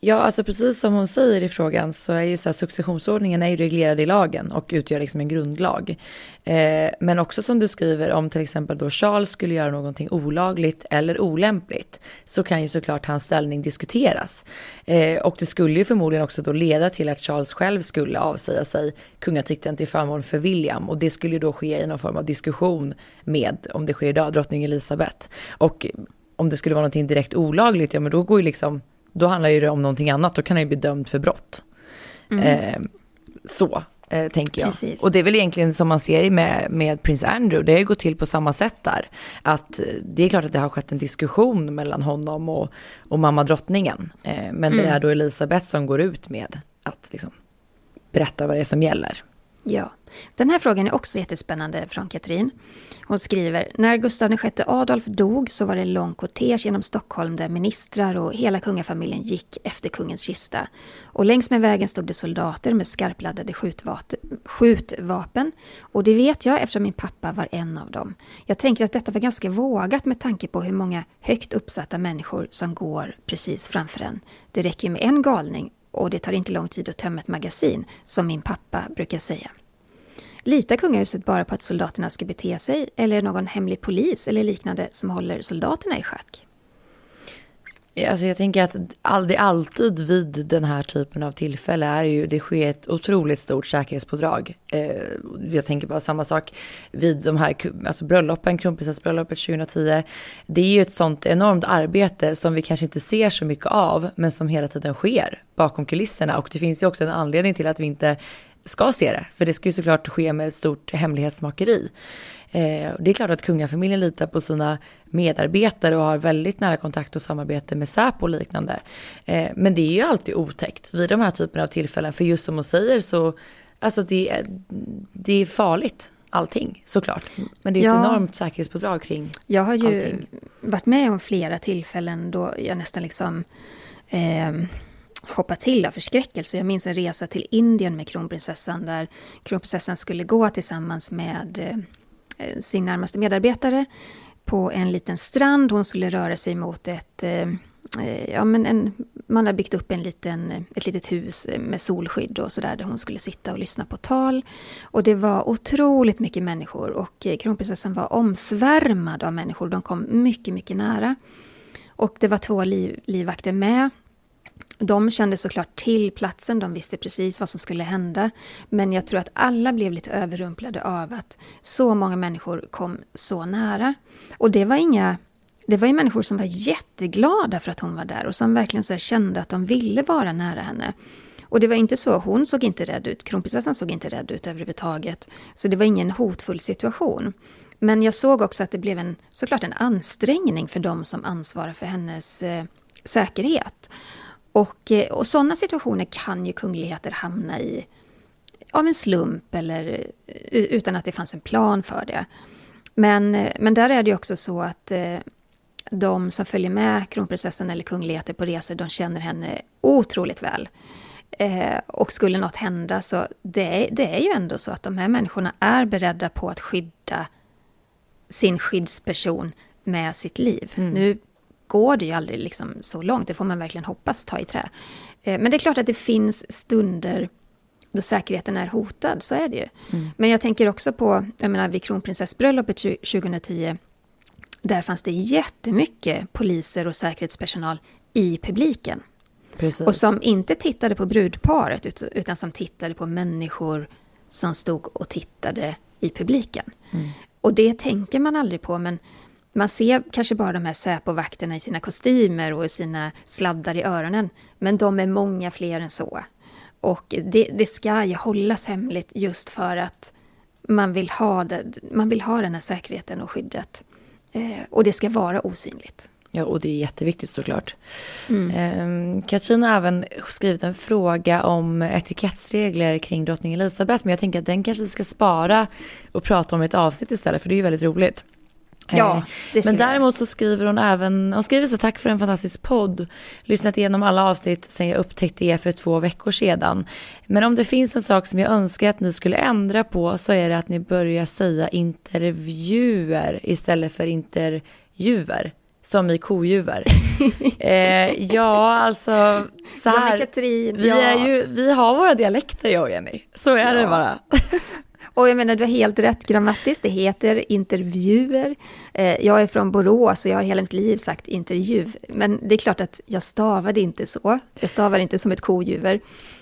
[SPEAKER 1] Ja, alltså precis som hon säger i frågan så är ju så här, successionsordningen är ju reglerad i lagen och utgör liksom en grundlag. Eh, men också som du skriver om till exempel då Charles skulle göra någonting olagligt eller olämpligt så kan ju såklart hans ställning diskuteras. Eh, och det skulle ju förmodligen också då leda till att Charles själv skulle avsäga sig kungatiteln till förmån för William och det skulle ju då ske i någon form av diskussion med, om det sker idag, drottning Elizabeth. Och om det skulle vara någonting direkt olagligt, ja men då går ju liksom då handlar det om någonting annat, då kan han ju bli dömd för brott. Mm. Eh, så eh, tänker jag. Precis. Och det är väl egentligen som man ser med, med prins Andrew, det har ju gått till på samma sätt där. Att eh, det är klart att det har skett en diskussion mellan honom och, och mamma drottningen. Eh, men mm. det är då Elisabeth som går ut med att liksom, berätta vad det är som gäller.
[SPEAKER 2] Ja, den här frågan är också jättespännande från Katrin. Hon skriver, när Gustav VI Adolf dog så var det en lång kortege genom Stockholm där ministrar och hela kungafamiljen gick efter kungens kista. Och längs med vägen stod det soldater med skarpladdade skjutvapen. Och det vet jag eftersom min pappa var en av dem. Jag tänker att detta var ganska vågat med tanke på hur många högt uppsatta människor som går precis framför en. Det räcker med en galning och det tar inte lång tid att tömma ett magasin, som min pappa brukar säga. Litar kungahuset bara på att soldaterna ska bete sig eller är det någon hemlig polis eller liknande som håller soldaterna i schack?
[SPEAKER 1] Alltså jag tänker att all, det alltid vid den här typen av tillfälle är ju, det sker ett otroligt stort säkerhetspådrag. Eh, jag tänker bara samma sak vid de här alltså bröllopen, kronprinsessbröllopet 2010. Det är ju ett sånt enormt arbete som vi kanske inte ser så mycket av, men som hela tiden sker bakom kulisserna. Och det finns ju också en anledning till att vi inte ska se det, för det ska ju såklart ske med ett stort hemlighetsmakeri. Eh, det är klart att kungafamiljen litar på sina medarbetare och har väldigt nära kontakt och samarbete med Säpo och liknande. Eh, men det är ju alltid otäckt vid de här typerna av tillfällen, för just som hon säger så, alltså det, det är farligt allting såklart. Men det är ett
[SPEAKER 2] Ja.
[SPEAKER 1] enormt säkerhetspådrag kring
[SPEAKER 2] Jag har ju
[SPEAKER 1] allting.
[SPEAKER 2] varit med om flera tillfällen då jag nästan liksom eh, hoppa till av förskräckelse. Jag minns en resa till Indien med kronprinsessan där kronprinsessan skulle gå tillsammans med eh, sin närmaste medarbetare på en liten strand. Hon skulle röra sig mot ett eh, eh, Ja, men en, man har byggt upp en liten, ett litet hus med solskydd och sådär där hon skulle sitta och lyssna på tal. Och det var otroligt mycket människor och kronprinsessan var omsvärmad av människor. De kom mycket, mycket nära. Och det var två liv, livvakter med. De kände såklart till platsen, de visste precis vad som skulle hända. Men jag tror att alla blev lite överrumplade av att så många människor kom så nära. Och det var inga... Det var ju människor som var jätteglada för att hon var där och som verkligen så här kände att de ville vara nära henne. Och det var inte så, hon såg inte rädd ut, kronprinsessan såg inte rädd ut överhuvudtaget. Så det var ingen hotfull situation. Men jag såg också att det blev en, såklart en ansträngning för de som ansvarar för hennes eh, säkerhet. Och, eh, och sådana situationer kan ju kungligheter hamna i av en slump eller eh, utan att det fanns en plan för det. Men, eh, men där är det ju också så att de som följer med kronprinsessan eller kungligheter på resor, de känner henne otroligt väl. Eh, och skulle något hända så det är, det är ju ändå så att de här människorna är beredda på att skydda sin skyddsperson med sitt liv. Nu går det ju aldrig liksom så långt, det får man verkligen hoppas ta i trä. Eh, men det är klart att det finns stunder då säkerheten är hotad, så är det ju. Men jag tänker också på, jag menar vid kronprinsessbröllopet 2010, där fanns det jättemycket poliser och säkerhetspersonal i publiken.
[SPEAKER 1] Precis.
[SPEAKER 2] Och som inte tittade på brudparet, ut- utan som tittade på människor som stod och tittade i publiken. Och det tänker man aldrig på, men man ser kanske bara de här Säpo-vakterna i sina kostymer och sina sladdar i öronen. Men de är många fler än så. Och det, det ska ju hållas hemligt just för att man vill ha, det, man vill ha den här säkerheten och skyddet. Eh, och det ska vara osynligt.
[SPEAKER 1] Ja, och det är jätteviktigt såklart.
[SPEAKER 2] Mm.
[SPEAKER 1] Eh, Katrin har även skrivit en fråga om etikettsregler kring drottning Elizabeth, men jag tänker att den kanske ska spara och prata om ett avsnitt istället, för det är ju väldigt roligt.
[SPEAKER 2] Ja,
[SPEAKER 1] Eh,
[SPEAKER 2] det
[SPEAKER 1] Men däremot så skriver hon även, hon skriver så tack för en fantastisk podd, lyssnat igenom alla avsnitt sen jag upptäckte er för två veckor sedan. Men om det finns en sak som jag önskar att ni skulle ändra på så är det att ni börjar säga intervjuer istället för intervjuer. Som i kojuver. eh, ja, alltså så här.
[SPEAKER 2] Katrin,
[SPEAKER 1] vi,
[SPEAKER 2] ja.
[SPEAKER 1] är ju, vi har våra dialekter jag och Jenny. Så är det
[SPEAKER 2] Ja.
[SPEAKER 1] bara.
[SPEAKER 2] Och jag menar, du har helt rätt grammatiskt, det heter intervjuer. Eh, jag är från Borås och jag har hela mitt liv sagt intervju. Men det är klart att jag stavade inte så. Jag stavar inte som ett kojuver.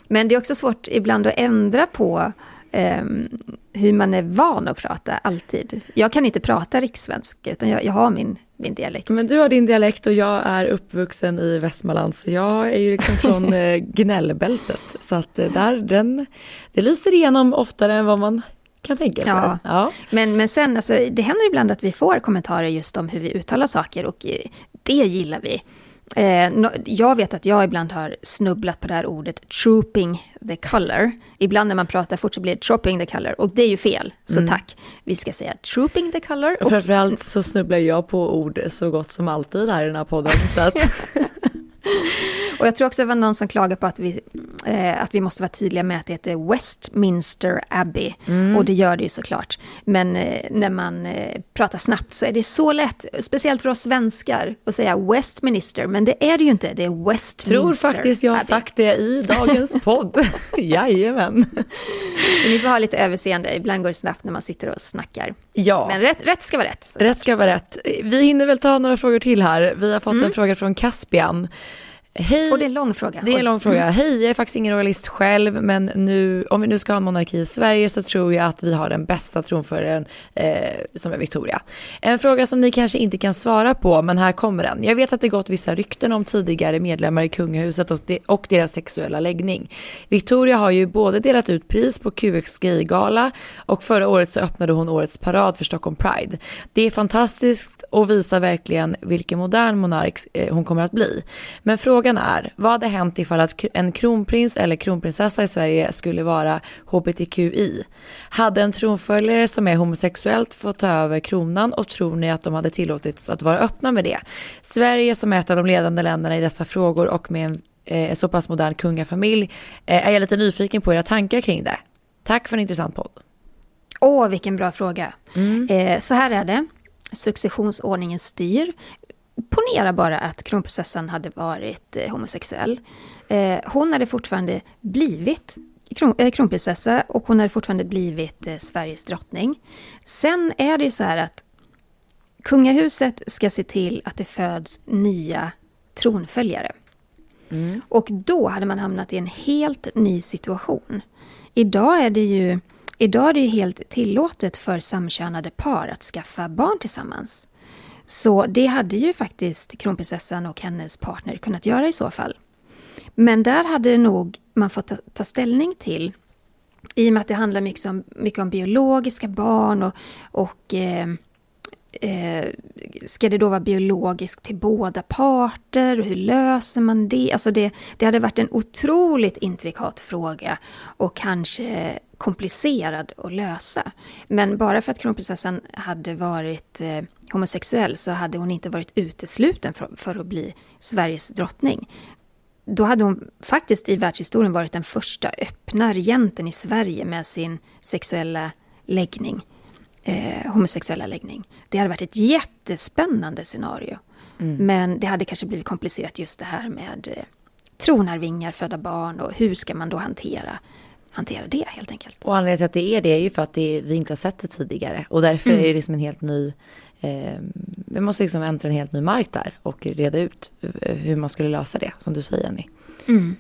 [SPEAKER 2] Men det är också svårt ibland att ändra på ehm, hur man är van att prata, alltid. Jag kan inte prata rikssvenska, utan jag, jag har min, min dialekt.
[SPEAKER 1] Men du har din dialekt och jag är uppvuxen i Västmanland så jag är ju liksom från eh, gnällbältet. Så att eh, där, den, det lyser igenom oftare än vad man kan tänka sig.
[SPEAKER 2] Ja.
[SPEAKER 1] Ja.
[SPEAKER 2] Men, men sen, alltså, det händer ibland att vi får kommentarer just om hur vi uttalar saker och eh, det gillar vi. Eh, nå- jag vet att jag ibland har snubblat på det här ordet trooping the color. Ibland när man pratar fort så blir det tropping the color och det är ju fel, så tack. Vi ska säga trooping the color.
[SPEAKER 1] Och framförallt så snubblar jag på ord så gott som alltid här i den här podden. Så att,
[SPEAKER 2] Och jag tror också det var någon som klagade på att vi, eh, att vi måste vara tydliga med att det heter Westminster Abbey. Och det gör det ju såklart. Men eh, när man eh, pratar snabbt så är det så lätt, speciellt för oss svenskar, att säga Westminster. Men det är det ju inte, det är Westminster
[SPEAKER 1] tror faktiskt jag har
[SPEAKER 2] Abbey.
[SPEAKER 1] sagt det i dagens podd. Jajamän.
[SPEAKER 2] Så ni får ha lite överseende, ibland går det snabbt när man sitter och snackar.
[SPEAKER 1] Ja.
[SPEAKER 2] Men rätt, rätt ska vara rätt.
[SPEAKER 1] Rätt ska vara rätt. Vi hinner väl ta några frågor till här. Vi har fått en fråga från Caspian. Hej.
[SPEAKER 2] Och det är en lång fråga.
[SPEAKER 1] Det är en lång fråga. Hej, jag är faktiskt ingen royalist själv, men nu, om vi nu ska ha en monarki i Sverige så tror jag att vi har den bästa tronföljaren eh, som är Victoria. En fråga som ni kanske inte kan svara på, men här kommer den. Jag vet att det gått vissa rykten om tidigare medlemmar i kungahuset och, de, och deras sexuella läggning. Victoria har ju både delat ut pris på QX Gaygala och förra året så öppnade hon årets parad för Stockholm Pride. Det är fantastiskt och visar verkligen vilken modern monark eh, hon kommer att bli. Men frågan frågan är, vad hade hänt ifall att en kronprins eller kronprinsessa i Sverige skulle vara hbtqi? Hade en tronföljare som är homosexuellt fått ta över kronan och tror ni att de hade tillåtits att vara öppna med det? Sverige som är ett av de ledande länderna i dessa frågor och med en eh, så pass modern kungafamilj eh, är jag lite nyfiken på era tankar kring det. Tack för en intressant podd.
[SPEAKER 2] Åh, vilken bra fråga. Mm. Eh, så här är det. Successionsordningen styr. Ponera bara att kronprinsessan hade varit eh, homosexuell. Eh, hon hade fortfarande blivit kron, eh, kronprinsessa och hon hade fortfarande blivit Sveriges drottning. Sen är det ju så här att kungahuset ska se till att det föds nya tronföljare. Mm. Och då hade man hamnat i en helt ny situation. Idag är det ju Idag är det helt tillåtet för samkönade par att skaffa barn tillsammans. Så det hade ju faktiskt kronprinsessan och hennes partner kunnat göra i så fall. Men där hade nog man fått ta, ta ställning till, i och med att det handlar mycket om, mycket om biologiska barn och, och eh, eh, ska det då vara biologiskt till båda parter? Hur löser man det? Alltså det, det hade varit en otroligt intrikat fråga och kanske komplicerad att lösa. Men bara för att kronprinsessan hade varit eh, homosexuell så hade hon inte varit utesluten för, för att bli Sveriges drottning. Då hade hon faktiskt i världshistorien varit den första öppna regenten i Sverige med sin sexuella läggning eh, homosexuella läggning. Det hade varit ett jättespännande scenario. Mm. Men det hade kanske blivit komplicerat just det här med eh, tronarvingar, födda barn och hur ska man då hantera hantera det helt enkelt.
[SPEAKER 1] Och anledningen till att det är det är ju för att det, vi inte har sett det tidigare och därför mm. är det liksom en helt ny eh, vi måste liksom äntra en helt ny mark där och reda ut eh, hur man skulle lösa det som du säger Jenny. Mm.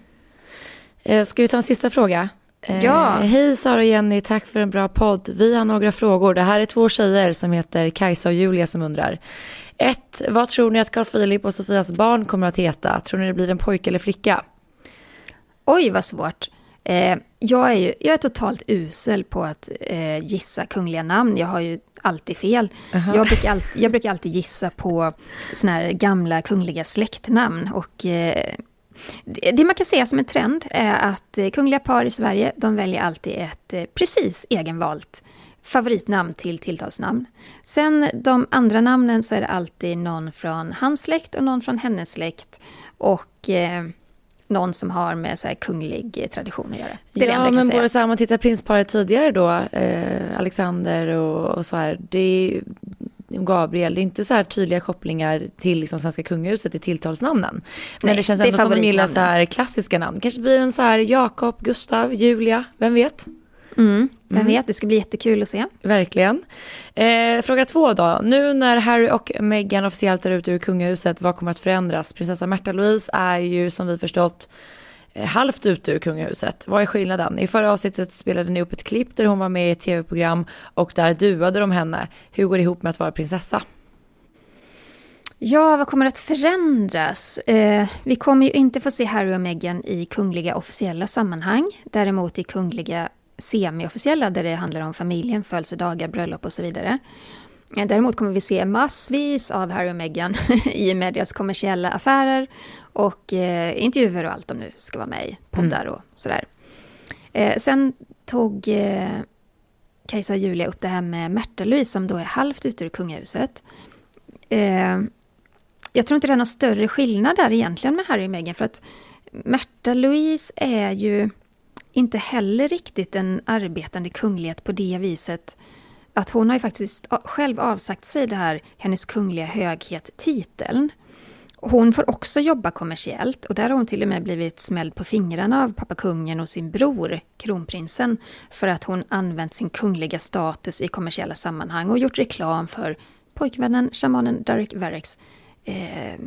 [SPEAKER 1] Eh, ska vi ta en sista fråga?
[SPEAKER 2] Ja.
[SPEAKER 1] Eh, hej Sara och Jenny, tack för en bra podd. Vi har några frågor. Det här är två tjejer som heter Kajsa och Julia som undrar. 1. Vad tror ni att Carl Philip och Sofias barn kommer att heta? Tror ni det blir en pojke eller flicka?
[SPEAKER 2] Oj, vad svårt. Eh, jag, är ju, jag är totalt usel på att eh, gissa kungliga namn. Jag har ju alltid fel. Uh -huh. jag, brukar all, jag brukar alltid gissa på såna här gamla kungliga släktnamn. Och eh, det man kan säga som en trend är att eh, kungliga par i Sverige, de väljer alltid ett eh, precis egenvalt favoritnamn till tilltalsnamn. Sen de andra namnen så är det alltid någon från hans släkt och någon från hennes släkt. Och eh, någon som har med så kunglig tradition att göra.
[SPEAKER 1] Det är ja, det men både så här, om man tittar prinsparet tidigare då, eh, Alexander och, och, så här, det Gabriel, det är inte så här tydliga kopplingar till liksom svenska kungahuset i tilltalsnamnen. Men Nej, det känns ändå som att de gillar så här klassiska namn. Kanske blir en så här Jakob, Gustav, Julia, vem vet?
[SPEAKER 2] Mm, vem mm. vet, det ska bli jättekul att se.
[SPEAKER 1] Verkligen. Eh, fråga två då. Nu när Harry och Meghan officiellt är ute ur kungahuset, vad kommer att förändras? Prinsessa Märta Louise är ju som vi förstått Eh, halvt ute ur kungahuset. Vad är skillnaden? I förra avsnittet spelade ni upp ett klipp där hon var med i ett tv-program och där duade de henne. Hur går det ihop med att vara prinsessa?
[SPEAKER 2] Ja, vad kommer att förändras? Eh, vi kommer ju inte få se Harry och Meghan i kungliga officiella sammanhang. Däremot i kungliga semi-officiella där det handlar om familjen, födelsedagar, bröllop och så vidare. Eh, däremot kommer vi se massvis av Harry och Meghan i medias kommersiella affärer och eh, intervjuer och allt de nu ska vara med i, poddar mm. och sådär. Eh, sen tog eh, Kajsa och Julia upp det här med Märta-Louise som då är halvt ute ur kungahuset. Eh, jag tror inte det är någon större skillnad där egentligen med Harry och Meghan för att Märta-Louise är ju inte heller riktigt en arbetande kunglighet på det viset att hon har ju faktiskt själv avsagt sig det här hennes kungliga höghet-titeln. Hon får också jobba kommersiellt och där har hon till och med blivit smälld på fingrarna av pappa kungen och sin bror, kronprinsen, för att hon använt sin kungliga status i kommersiella sammanhang och gjort reklam för pojkvännen, shamanen Derek Verrecks eh,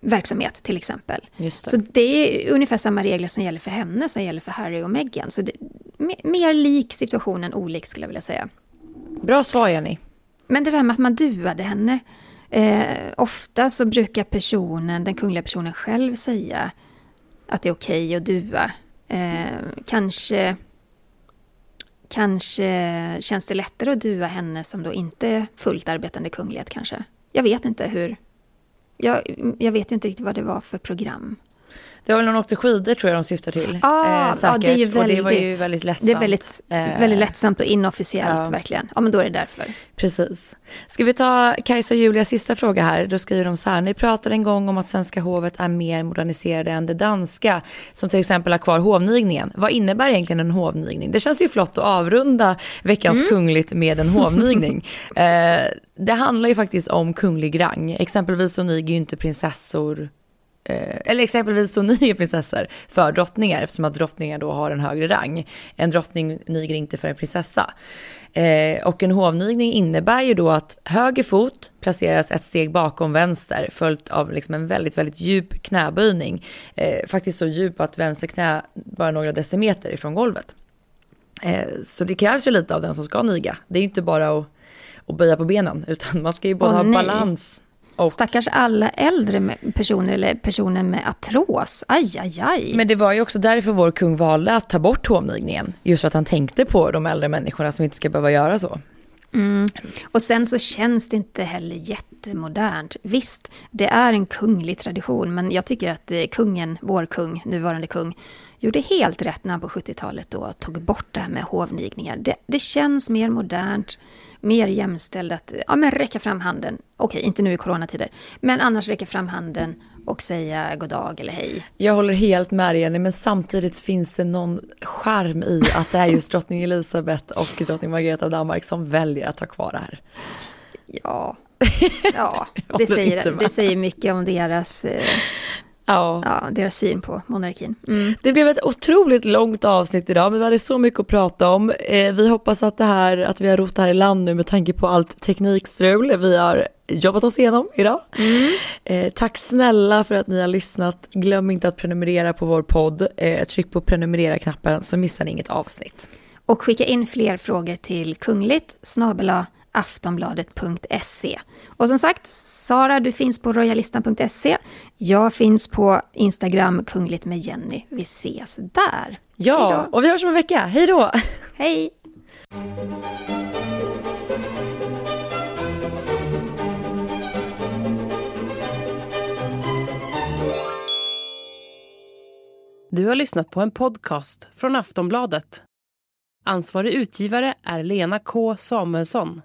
[SPEAKER 2] verksamhet till exempel.
[SPEAKER 1] Det.
[SPEAKER 2] Så det är ungefär samma regler som gäller för henne som gäller för Harry och Meghan. Så det, mer lik situationen olik skulle jag vilja säga.
[SPEAKER 1] Bra svar Jenny.
[SPEAKER 2] Men det där med att man duade henne. Eh, ofta så brukar personen, den kungliga personen själv säga att det är okej okay att dua. Eh, kanske, kanske känns det lättare att dua henne som då inte är fullt arbetande kunglighet kanske. Jag vet inte hur. Jag, jag vet ju inte riktigt vad det var för program.
[SPEAKER 1] Det var väl när hon åkte skidor tror jag de syftar till.
[SPEAKER 2] Ah,
[SPEAKER 1] eh,
[SPEAKER 2] ja, det är ju
[SPEAKER 1] säkert. och det var ju
[SPEAKER 2] väldigt-
[SPEAKER 1] väldigt lättsamt.
[SPEAKER 2] Det är väldigt,
[SPEAKER 1] Eh,
[SPEAKER 2] väldigt lättsamt och inofficiellt
[SPEAKER 1] ja.
[SPEAKER 2] verkligen. Ja, men då är det därför.
[SPEAKER 1] Precis. Ska vi ta Kajsa och Julias sista fråga här? Då skriver de så här. Ni pratade en gång om att svenska hovet är mer moderniserade än det danska, som till exempel har kvar hovnigningen. Vad innebär egentligen en hovnigning? Det känns ju flott att avrunda veckans kungligt med en hovnigning. eh, det handlar ju faktiskt om kunglig rang. Exempelvis så niger ju inte prinsessor Eh, eller exempelvis så ni är prinsessor för drottningar eftersom att drottningar då har en högre rang. En drottning niger inte för en prinsessa. Eh, och en hovnigning innebär ju då att höger fot placeras ett steg bakom vänster följt av liksom en väldigt, väldigt djup knäböjning. Eh, faktiskt så djup att vänster knä bara några decimeter ifrån golvet. Eh, så det krävs ju lite av den som ska niga. Det är ju inte bara att, att böja på benen utan man ska ju både
[SPEAKER 2] Åh,
[SPEAKER 1] ha
[SPEAKER 2] nej.
[SPEAKER 1] balans och
[SPEAKER 2] Stackars alla äldre personer eller personer med artros. Aj, aj, aj.
[SPEAKER 1] Men det var ju också därför vår kung valde att ta bort hovnigningen. Just för att han tänkte på de äldre människorna som inte ska behöva göra så.
[SPEAKER 2] Mm. Och sen så känns det inte heller jättemodernt. Visst, det är en kunglig tradition, men jag tycker att eh, kungen, vår kung, nuvarande kung, gjorde helt rätt när han på 70-talet då tog bort det här med hovnigningar. Det, det känns mer modernt, mer jämställt att ja, men räcka fram handen. Okej, inte nu i coronatider, men annars räcka fram handen och säga god dag eller hej.
[SPEAKER 1] Jag håller helt med Jenny, men samtidigt finns det någon charm i att det är just drottning Elisabeth och drottning Margareta av Danmark som väljer att ha kvar det här.
[SPEAKER 2] Ja, ja det, säger, det säger mycket om deras, eh,
[SPEAKER 1] Ja.
[SPEAKER 2] ja, deras syn på monarkin. Mm.
[SPEAKER 1] Det blev ett otroligt långt avsnitt idag, men vi hade så mycket att prata om. Eh, vi hoppas att det här, att vi har rott det här i land nu med tanke på allt teknikstrul vi har jobbat oss igenom idag. Eh, tack snälla för att ni har lyssnat. Glöm inte att prenumerera på vår podd. Eh, tryck på prenumerera-knappen så missar ni inget avsnitt.
[SPEAKER 2] Och skicka in fler frågor till kungligt snabela aftonbladet.se. Och som sagt, Sara, du finns på royalistan.se. Jag finns på Instagram, kungligt med Jenny. Vi ses där.
[SPEAKER 1] Ja,
[SPEAKER 2] Hej då.
[SPEAKER 1] och vi hörs om en vecka. Hej då!
[SPEAKER 2] Hej!
[SPEAKER 5] Du har lyssnat på en podcast från Aftonbladet. Ansvarig utgivare är Lena K Samuelsson.